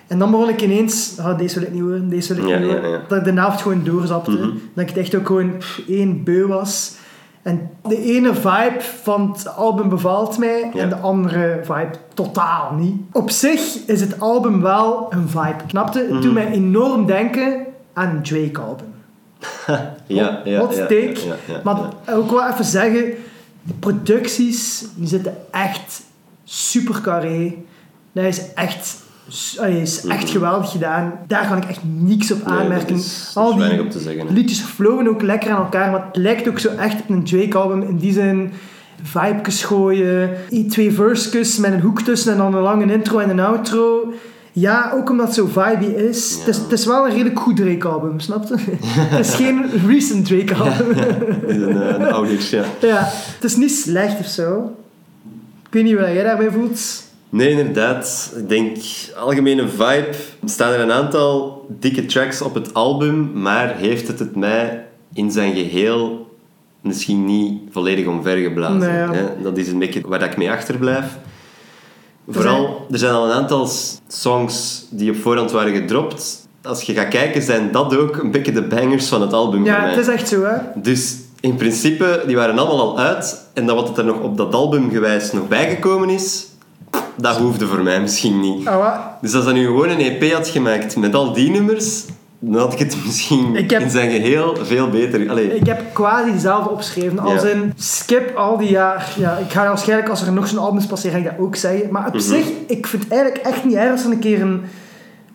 En dan begon ik ineens, ah, deze wil ik niet horen, deze wil ik Ja, niet horen. ja. Dat ik de helft gewoon doorzapte. Mhm. Dat ik het echt ook gewoon pff, één beu was. En de ene vibe van het album bevalt mij en de andere vibe totaal niet. Op zich is het album wel een vibe. Snapte? Het Mhm. doet mij enorm denken aan een Drake-album. ja, ja, Hot ja, take. maar ook wel even zeggen, de producties die zitten echt super carré. Dat is echt, is echt Mhm. geweldig gedaan. Daar kan ik echt niks op Nee, aanmerken. dat is, Al die op te zeggen. liedjes flowen ook lekker aan elkaar, maar het lijkt ook zo echt op een Drake-album. In die zin, vibes gooien, twee verses met een hoek tussen en dan een lange intro en een outro. Ja, ook omdat het zo vibey is. Ja. Het, is het is wel een redelijk goed Drake-album, snap je? het is geen recent Drake-album. Het is een, eh, een ouders, ja. Ja, het is niet slecht of zo. Ik weet niet wat jij daarbij voelt. Nee, inderdaad. Ik denk, algemene vibe. Staan er een aantal dikke tracks op het album, maar heeft het het mij in zijn geheel misschien niet volledig omvergeblazen. Nee, ja. hè. Dat is een beetje waar ik mee achterblijf. Vooral, er zijn al een aantal songs die op voorhand waren gedropt. Als je gaat kijken, zijn dat ook een beetje de bangers van het album Ja, het is echt zo, hè. Dus in principe, die waren allemaal al uit. En dat wat er nog op dat album gewijs nog bijgekomen is, dat hoefde voor mij misschien niet. Ah, wat? Dus als dat nu gewoon een EP had gemaakt met al die nummers, dan had ik het misschien Ik heb- in zijn geheel veel beter... Allee, Ik heb quasi hetzelfde opgeschreven. Als Ja. in, skip al die jaar. Ja, ik ga waarschijnlijk, als er nog zo'n album is passeren, ga ik dat ook zeggen. Maar op Mhm. zich, ik vind het eigenlijk echt niet erg als er een keer een,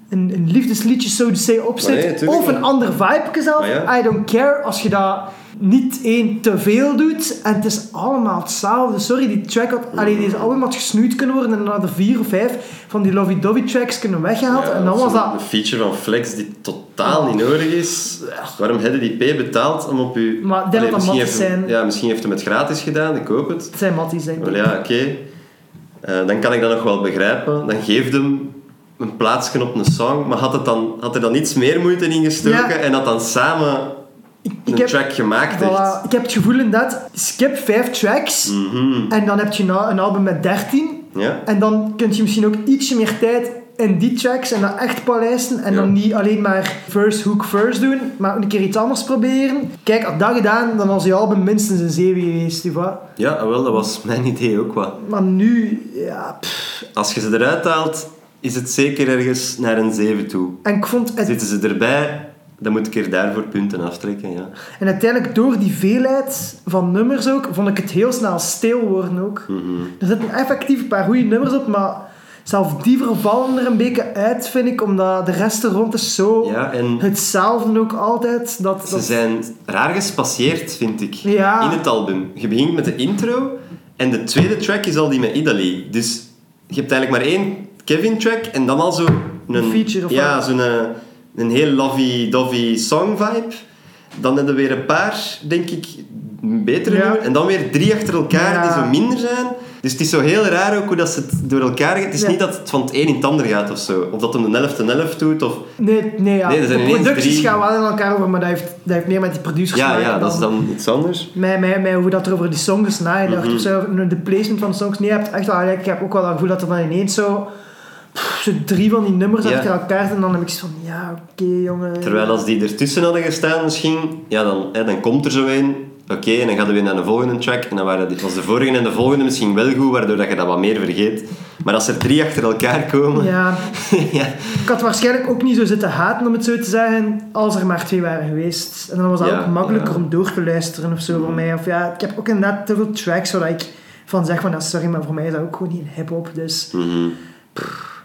een, een liefdesliedje, zo te zeggen, op zit. Maar nee, tuurlijk of een niet. ander vibe zelf. Ja. I don't care als je dat niet één te veel doet. En het is allemaal hetzelfde. Sorry, die track had... Allee, deze album had gesnoeid kunnen worden en dan hadden vier of vijf van die lovey-dovey tracks kunnen weggehaald. ja, en dan was dat... feature van Flex die totaal niet nodig is. Waarom heb je die P betaald om op je... Maar ik denk dat dat misschien matties heeft hem- zijn. Ja, misschien heeft hij het gratis gedaan, ik hoop het. Het zijn matties, denk ik. Ja, oké. Eh, dan kan ik dat nog wel begrijpen. Dan geeft hem een plaatsje op een song, maar had, het dan, had er dan iets meer moeite in gestoken Ja. en had dan samen Ik, een heb... track gemaakt Voilà. Ik heb het gevoel inderdaad, skip vijf tracks Mhm. en dan heb je na- een album met 13 Ja? en dan kun je misschien ook ietsje meer tijd in die tracks en dat echt palijsten en Ja. dan niet alleen maar first hook first doen, maar ook een keer iets anders proberen. Kijk, had dat gedaan, dan was die album minstens een 7 geweest, ja, wel, dat was mijn idee ook wat. Maar nu, ja, pff. Als je ze eruit haalt, is het zeker ergens naar een 7 toe. En ik vond het Zitten ze erbij, dan moet ik er daarvoor punten aftrekken, ja. En uiteindelijk, door die veelheid van nummers ook, vond ik het heel snel stil worden ook. Mhm. Er zitten effectief een paar goede nummers op, maar zelfs die vervallen er een beetje uit, vind ik, omdat de rest er rond is zo Ja, en hetzelfde ook altijd. Dat, ze dat, zijn raar gespasseerd, vind ik, Ja. in het album. Je begint met de intro en de tweede track is al die met Idali. Dus je hebt eigenlijk maar één Kevin-track en dan al zo een... Een feature of Ja, zo'n eh, een heel lovey-dovey song-vibe. Dan hebben we weer een paar, denk ik, betere Ja. En dan weer drie achter elkaar Ja. die zo minder zijn. Dus het is zo heel raar ook hoe dat ze het door elkaar. Het is Ja. niet dat het van het een in het ander gaat of zo. Of dat hem de 11 en 11 doet. Of... nee, nee, ja. Nee, de producties drie- gaan wel in elkaar over, maar dat heeft, dat heeft meer met die producers te Ja, maken ja, dat is dan iets anders. Met, met, met hoe dat er over die songs nagedacht. Mhm. of zo, de placement van de songs. Nee, je hebt echt wel, ik heb ook wel het gevoel dat er dan ineens zo, zo drie van die nummers Ja. achter elkaar. En dan heb ik zo van, ja, oké jongen. Terwijl als die ertussen hadden gestaan misschien, ja, dan, hè, dan komt er zo een oké, en dan gaan we weer naar de volgende track. En dan waren die, was de vorige en de volgende misschien wel goed, waardoor dat je dat wat meer vergeet. Maar als er drie achter elkaar komen... Ja, ja. ik had waarschijnlijk ook niet zo zitten haten, om het zo te zeggen, als er maar twee waren geweest. En dan was dat Ja, ook makkelijker om door te luisteren of zo voor mij. Of ja, ik heb ook inderdaad te veel tracks waar ik van zeg van, ja, sorry, maar voor mij is dat ook gewoon niet hip-hop. Dus Mhm.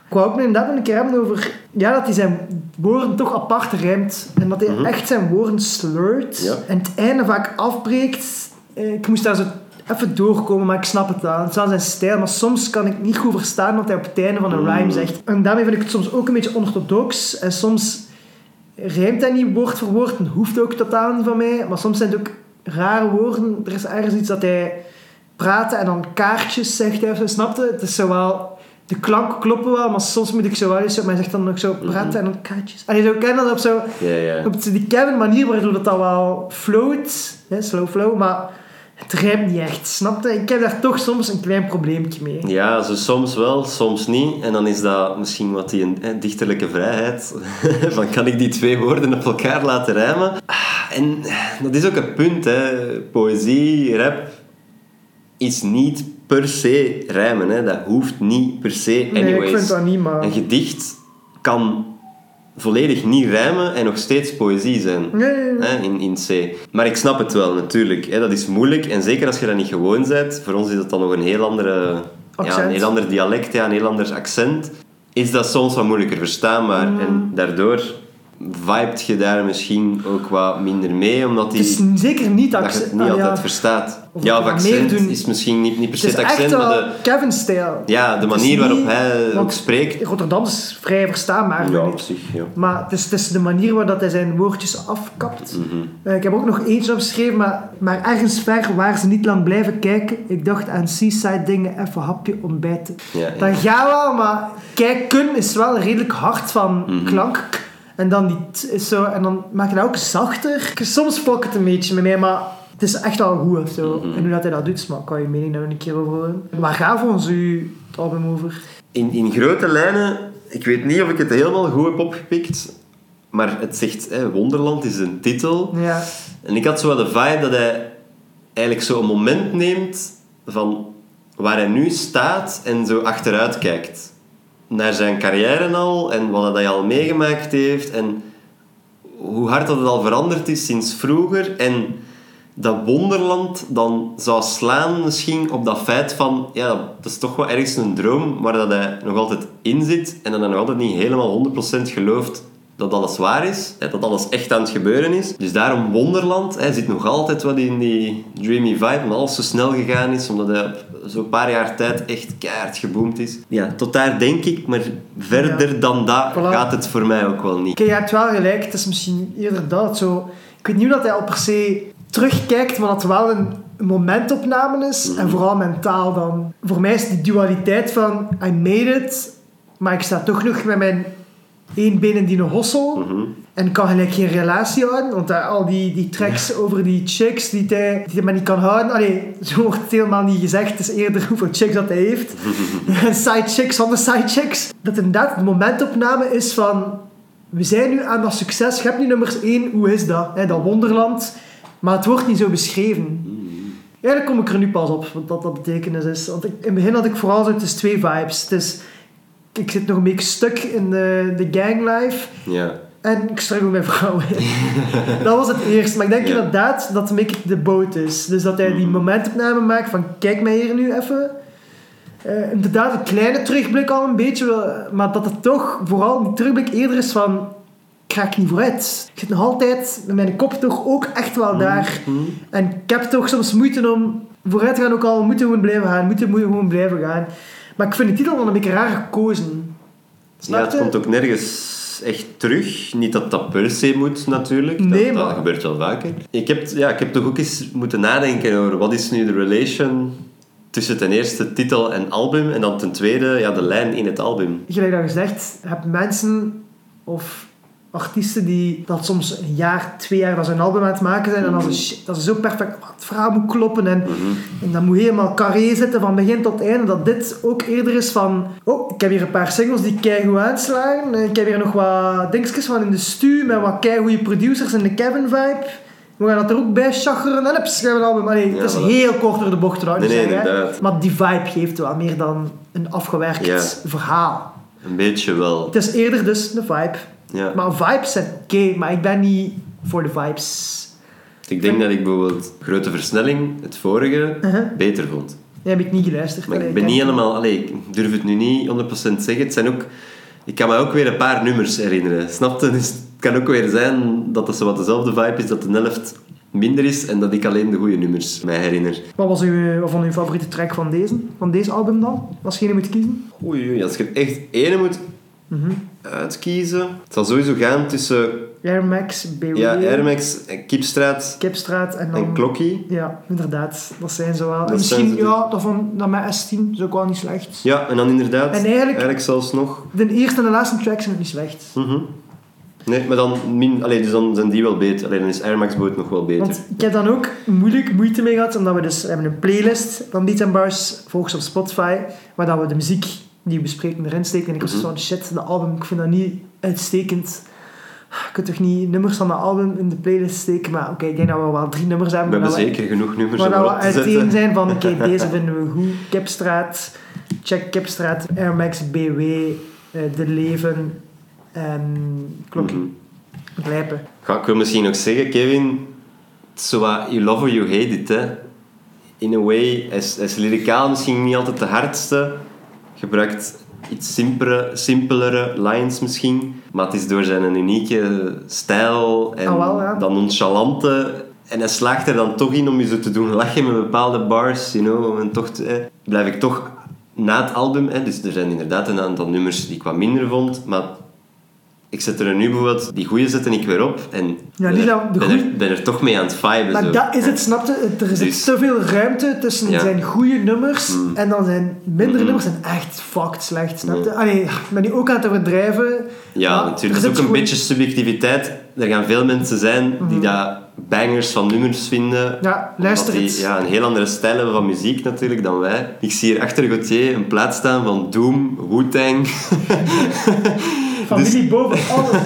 Ik wou ook inderdaad een keer hebben over ja, dat hij zijn woorden toch apart rijmt. En dat hij Mhm. echt zijn woorden slurt. Ja. En het einde vaak afbreekt. Eh, Ik moest daar zo even doorkomen, maar ik snap het wel. Het is wel zijn stijl, maar soms kan ik niet goed verstaan wat hij op het einde van een Mhm. rhyme zegt. En daarmee vind ik het soms ook een beetje onorthodox. En soms rijmt hij niet woord voor woord en hoeft ook totaal niet van mij. Maar soms zijn het ook rare woorden. Er is ergens iets dat hij praat en dan kaartjes zegt hij. Snapte? Het is zo wel... De klanken kloppen wel, maar soms moet ik zo wel eens... Maar hij zegt dan ook zo praten en dan kaartjes. En je zo ken dat op zo... Op die Kevin manier waardoor dat dan wel float. Hè, slow flow, maar het rijmt niet echt. Snapte? Ik heb daar toch soms een klein probleempje mee. Ja, zo soms wel, soms niet. En dan is dat misschien wat die dichterlijke vrijheid. van kan ik die twee woorden op elkaar laten rijmen? Ah, En dat is ook een punt, hè. Poëzie, rap is niet per se rijmen. Hè. Dat hoeft niet per se. Nee, Anyways. ik vind dat niet, maar... Een gedicht kan volledig niet rijmen en nog steeds poëzie zijn. Nee, nee, nee. Hè, in, in C. Maar ik snap het wel, natuurlijk. Hè, dat is moeilijk. En zeker als je dat niet gewoon bent, voor ons is dat dan nog een heel, andere, ja, een heel ander dialect, ja, een heel ander accent, is dat soms wat moeilijker verstaanbaar. Mm. En daardoor vibet je daar misschien ook wat minder mee, omdat die, Het is zeker niet dat je het niet ah, altijd ja. verstaat. Of ja, of we accent doen. is misschien niet, niet per se Het het is echt accent, maar wel de, Kevin-stijl. ja, de manier waarop niet- hij ook want spreekt. Rotterdam is vrij verstaanbaar, Ja, op zich, ja. Maar het is, het is de manier waarop dat hij zijn woordjes afkapt. Mhm. Eh, ik heb ook nog eentje opgeschreven, maar, maar ergens ver waar ze niet lang blijven kijken. Ik dacht aan seaside dingen, even hapje ontbijten. Ja, ja. Dat gaat wel, maar kijken is wel redelijk hard van Mhm. klank. En dan, die is zo, en dan maak je dat ook zachter. Soms fokt het een beetje met mij, maar het is echt wel goed of zo. Mhm. En hoe dat hij dat doet, maar ik kan je mening daar een keer over horen. Waar gaat volgens u het album over? In, in grote lijnen, ik weet niet of ik het helemaal goed heb opgepikt, maar het zegt, hè, Wonderland is een titel. Ja, En ik had zo wel de vibe dat hij eigenlijk zo een moment neemt van waar hij nu staat en zo achteruit kijkt. Naar zijn carrière al en wat hij al meegemaakt heeft en hoe hard dat het al veranderd is sinds vroeger. En dat wonderland dan zou slaan misschien op dat feit van... Ja, dat is toch wel ergens een droom waar dat hij nog altijd in zit en dat hij nog altijd niet helemaal 100% gelooft dat alles waar is, hè, dat alles echt aan het gebeuren is. Dus daarom Wonderland. Hij zit nog altijd wat in die dreamy vibe, omdat alles zo snel gegaan is, omdat hij op zo'n paar jaar tijd echt keihard geboomd is. Ja, tot daar denk ik, maar verder dan dat Voilà. gaat het voor mij ook wel niet. Kijk, je hebt wel gelijk. Het is misschien eerder dat. Zo, ik weet niet dat hij al per se terugkijkt, maar dat het wel een momentopname is. En vooral mentaal dan. Voor mij is die dualiteit van I made it, maar ik sta toch nog met mijn één been in die hossel. Mhm. En kan gelijk geen relatie houden. Want daar, al die, die tracks over die chicks die hij, die hij maar niet kan houden. Allee, zo wordt het helemaal niet gezegd. Het is eerder hoeveel chicks dat hij heeft. side chicks van de side chicks. Dat inderdaad de momentopname is van... We zijn nu aan dat succes. Je hebt nu nummers 1. Hoe is dat? Dat wonderland. Maar het wordt niet zo beschreven. Eigenlijk kom ik er nu pas op. Wat dat, dat betekenis is. Want ik, in het begin had ik vooral zo... Het is twee vibes. Het is... Ik zit nog een beetje stuk in de, de ganglife. Ja. En ik struggle met vrouwen. dat was het eerst. Maar ik denk Ja. inderdaad dat een beetje de boot is. Dus dat hij die momentopname maakt van kijk mij hier nu even. Eh, inderdaad, een kleine terugblik al een beetje. Maar dat het toch vooral die terugblik eerder is van ik raak niet vooruit. Ik zit nog altijd met mijn kop toch ook echt wel daar. En ik heb toch soms moeite om vooruit te gaan ook al. We moeten gewoon blijven gaan. We moeten gewoon blijven gaan. Maar ik vind de titel dan een beetje raar gekozen. Ja, het je? komt ook nergens echt terug. Niet dat dat per se moet, natuurlijk. Dat, Nee, dat maar- gebeurt wel vaker. Ik heb, ja, ik heb toch ook eens moeten nadenken over wat is nu de relation tussen ten eerste titel en album en dan ten tweede ja, de lijn in het album. gelijk dat gezegd, je hebt mensen of artiesten die dat soms een jaar, twee jaar dat ze een album aan het maken zijn en dan is shit, dat is zo perfect, het verhaal moet kloppen en, en dat moet helemaal carré zitten van begin tot einde, dat dit ook eerder is van oh, ik heb hier een paar singles die keigoed aanslagen, en ik heb hier nog wat dingetjes van in de stu met wat keigoede producers en de Kevin vibe We gaan dat er ook bij chageren en gaan we album. Allee, Ja, het is voilà. heel kort door de bocht trouwens. Nee, nee, zeggen. Maar die vibe geeft wel meer dan een afgewerkt Ja. verhaal. Een beetje wel. Het is eerder dus een vibe. Ja. Maar vibes zijn oké, maar ik ben niet voor de vibes. Ik denk dat ik bijvoorbeeld Grote Versnelling, het vorige, Uh-huh. beter vond. Die heb ik niet geluisterd. Maar ik ben niet helemaal... Allee, ik durf het nu niet 100% zeggen. Het zijn ook... Ik kan me ook weer een paar nummers herinneren. Snap je? Dus het kan ook weer zijn dat het zo wat dezelfde vibe is, dat de helft minder is en dat ik alleen de goede nummers mij herinner. Wat was uw, wat vond uw favoriete track van deze, van deze album dan? Als je een moet kiezen? Oei, oei, als je echt ene moet Mhm. uitkiezen... Het zal sowieso gaan tussen Air Max, BW, ja, Air Max, Kipstraat Kipstraat en dan... en Klokkie. Ja, inderdaad. Dat zijn ze wel. En misschien, ze ja, dat van dat met S10 is ook wel niet slecht. Ja, en dan inderdaad... En eigenlijk- Eigenlijk zelfs nog... De eerste en de laatste track zijn ook niet slecht. Mhm. Nee, maar dan, min, allee, dus dan zijn die wel beter. Alleen dan is Air Max Boot nog wel beter. Want ik heb dan ook moeilijk moeite mee gehad, omdat we dus we hebben een playlist van Beats and Bars, volgens op Spotify, waar dat we de muziek die we bespreken erin steken. En ik was Mhm. zo shit, de album, ik vind dat niet uitstekend. Je kunt toch niet nummers van de album in de playlist steken? Maar oké, ik denk dat we wel drie nummers We hebben. hebben we- zeker genoeg nummers Waar om dat we uiteen zijn van, oké, deze vinden we goed. Kipstraat, check Kipstraat, Air Max, BW, eh, De Leven en Klokkie. Mhm. Lijpen. Ga, ik wil misschien nog zeggen, Kevin, het is zo wat, you love or you hate it, hè. In a way, is, is lyricaal misschien niet altijd de hardste. Gebruikt iets simpelere, simpelere lines misschien. Maar het is door zijn unieke stijl en wel, ja. dat nonchalante... En hij slaagt er dan toch in om je zo te doen lachen met bepaalde bars, you know. En toch blijf ik toch na het album... Hè, dus er zijn inderdaad een aantal nummers die ik wat minder vond, maar ik zet er nu bijvoorbeeld, die goeie zet ik weer op en Ja, ben, er, ben, goeie- er, ben er toch mee aan het viben. Maar zo. dat is het, snapte? Er is Dus- te veel ruimte tussen Ja. zijn goede nummers Mm. en dan zijn mindere nummers zijn echt fucked slecht, snapte? Ja. Allee, ik ben nu ook aan het overdrijven. Ja, natuurlijk. er is ook een beetje subjectiviteit. Er gaan veel mensen zijn die Mhm. dat bangers van nummers vinden. Ja, luister die ja, een heel andere stijl hebben van muziek natuurlijk dan wij. Ik zie hier achter Gauthier een plaat staan van Doom, Wu-Tang. Familie boven alles.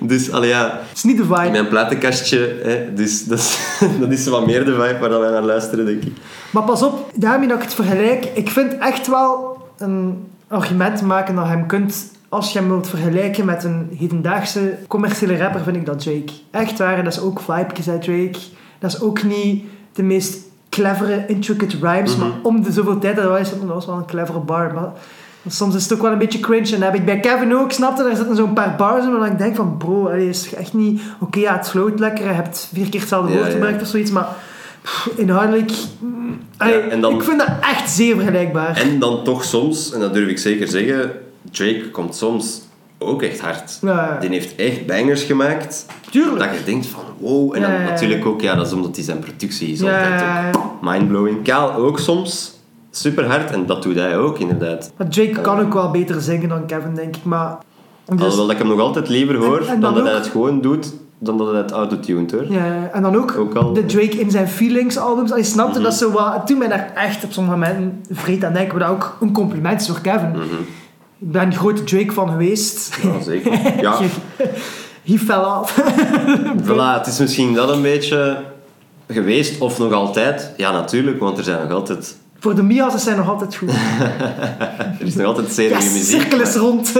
dus allee, ja, Het is niet de in vibe. mijn platenkastje. Hè, dus dat is, dat is wat meer de vibe waar wij naar luisteren, denk ik. Maar pas op, daarmee dat ik het vergelijk, ik vind echt wel een argument maken dat je hem kunt, als je hem wilt vergelijken met een hedendaagse commerciële rapper, vind ik dat Drake. Echt waar, dat is ook vibes uit Drake. Dat is ook niet de meest clevere, intricate rhymes, Mhm. maar om de zoveel tijd dat was, dat was wel een clevere bar. Maar soms is het ook wel een beetje cringe. En dat heb ik bij Kevin ook, snapte, daar zitten zo'n paar bars in, waar ik denk van, bro, allee, is echt niet... Oké, ja, het float lekker, je hebt vier keer hetzelfde Ja, woord ja. gebruikt of zoiets, maar pff, inhoudelijk... allee, en dan- Ik vind dat echt zeer vergelijkbaar. En dan toch soms, en dat durf ik zeker zeggen, Drake komt soms ook echt hard. Ja, ja. Die heeft echt bangers gemaakt. Tuurlijk. Dat je denkt van wow. En dan Ja, ja, ja. natuurlijk ook, ja, dat is omdat hij zijn productie is Ja, altijd ja, ook mindblowing. Kaal ook soms super hard en dat doet hij ook inderdaad. Maar Drake kan ook wel beter zingen dan Kevin, denk ik. Maar... Dus, Alhoewel ik hem nog altijd liever hoor En- en dan, dan dat hij het gewoon doet, dan dat hij het autotuned hoor. ja, en dan ook, Ook al- de Drake in zijn Feelings albums. Hij snapte Mhm. dat zo wat... Toen ben ik daar echt op sommige momenten vreed aan denken. Maar dat ook een compliment is voor Kevin. Mhm. Ik ben een grote Drake van geweest. Ja, zeker. Ja, He fell off. voilà, het is misschien dat een beetje geweest, of nog altijd. Ja, natuurlijk, want er zijn nog altijd, voor de Mia's is hij nog altijd goed. er is nog altijd zeer Ja, muziek. cirkel is rond.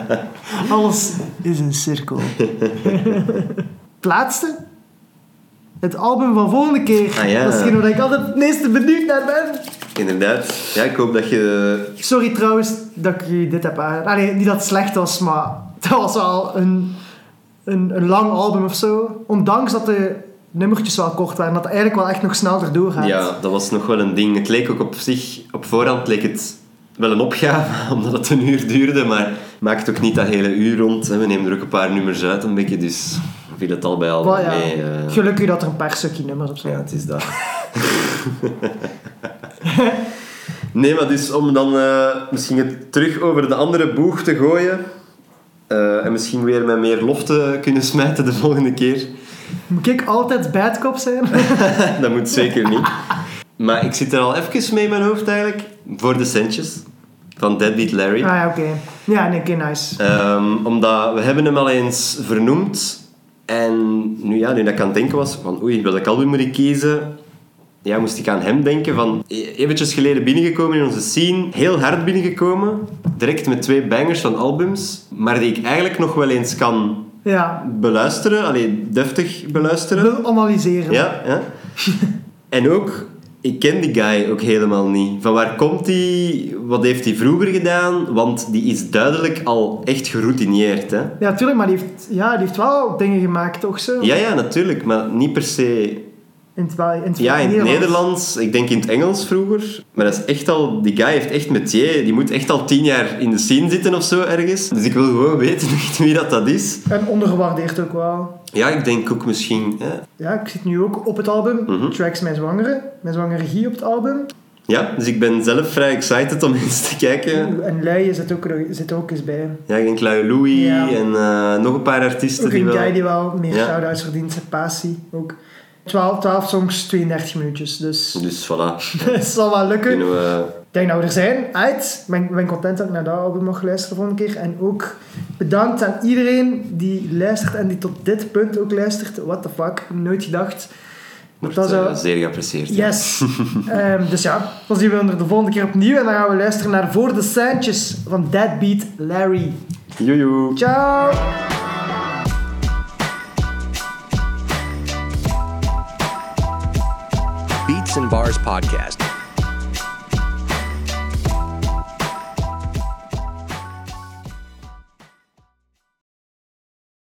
Alles is een cirkel. Het laatste. Het album van volgende keer. Ah, ja. Dat is hetgeen waar ik altijd het meeste benieuwd naar ben. Inderdaad. Ja, ik hoop dat je... Sorry trouwens dat ik je dit heb aan. Allee, niet dat het slecht was, maar dat was wel een, een, een lang album of zo. Ondanks dat de nummertjes wel kort waren. Dat het eigenlijk wel echt nog snel erdoor gaat. Ja, dat was nog wel een ding. Het leek ook op zich... Op voorhand leek het wel een opgave, omdat het een uur duurde, maar maakt ook niet dat hele uur rond. We nemen er ook een paar nummers uit een beetje, dus viel het al bij al ja. mee. eh. Gelukkig dat er een paar stukje nummers op zijn. Ja, het is dat. nee, maar dus om dan eh, misschien het terug over de andere boeg te gooien. eh, en misschien weer met meer lof te kunnen smijten de volgende keer. Moet ik altijd bad cop zijn? dat moet zeker niet. Maar ik zit er al even mee in mijn hoofd eigenlijk. Voor de centjes. Van Deadbeat Larry. ah ja, oké. Ja, nee, oké, nice. Ehm, omdat we hebben hem al eens vernoemd. En nu, ja, nu dat ik aan het denken was van oei, welk album moet ik kiezen? Ja, moest ik aan hem denken van... e- Eventjes geleden binnengekomen in onze scene. Heel hard binnengekomen. Direct met twee bangers van albums. Maar die ik eigenlijk nog wel eens kan Ja, beluisteren. Alleen deftig beluisteren. wil analyseren. Ja, ja. En ook, ik ken die guy ook helemaal niet. Van waar komt hij? Wat heeft hij vroeger gedaan? Want die is duidelijk al echt geroutineerd, hè? Ja, tuurlijk, maar die heeft, ja, die heeft wel dingen gemaakt, toch zo? Ja, ja, natuurlijk, maar niet per se... In het, wel- in het, Ja, in het Nederlands. Nederlands, ik denk in het Engels vroeger. Maar dat is echt al... Die guy heeft echt metier. Die moet echt al tien jaar in de scene zitten of zo ergens. Dus ik wil gewoon weten wie dat, dat is. En ondergewaardeerd ook wel. Ja, ik denk ook misschien... Hè? Ja, ik zit nu ook op het album. Mhm. Tracks Mijn Zwangere. Mijn Zwangere regie op het album. Ja, dus ik ben zelf vrij excited om eens te kijken. En Luie zit ook, er- zit ook eens bij. Ja, ik denk Lui Louis Ja. en eh, nog een paar artiesten Ook die een wel... guy die wel meer Ja. shout-outs verdient. Pasi ook. 12, 12 songs, 32 minuutjes. Dus Dus voilà, het zal wel lukken. we... Ik denk dat we er zijn. Uit. Ik ben, ben content dat ik naar dat album mag luisteren de volgende keer. En ook bedankt aan iedereen die luistert en die tot dit punt ook luistert. What the fuck, nooit gedacht. Wordt Dat zou- eh, zeer geapprecieerd. Yes. Ehm, dus ja, dan zien we er de volgende keer opnieuw. En dan gaan we luisteren naar Voor de Sanchez van Deadbeat Larry. Joejoe. Ciao! Beats and Bars Podcast.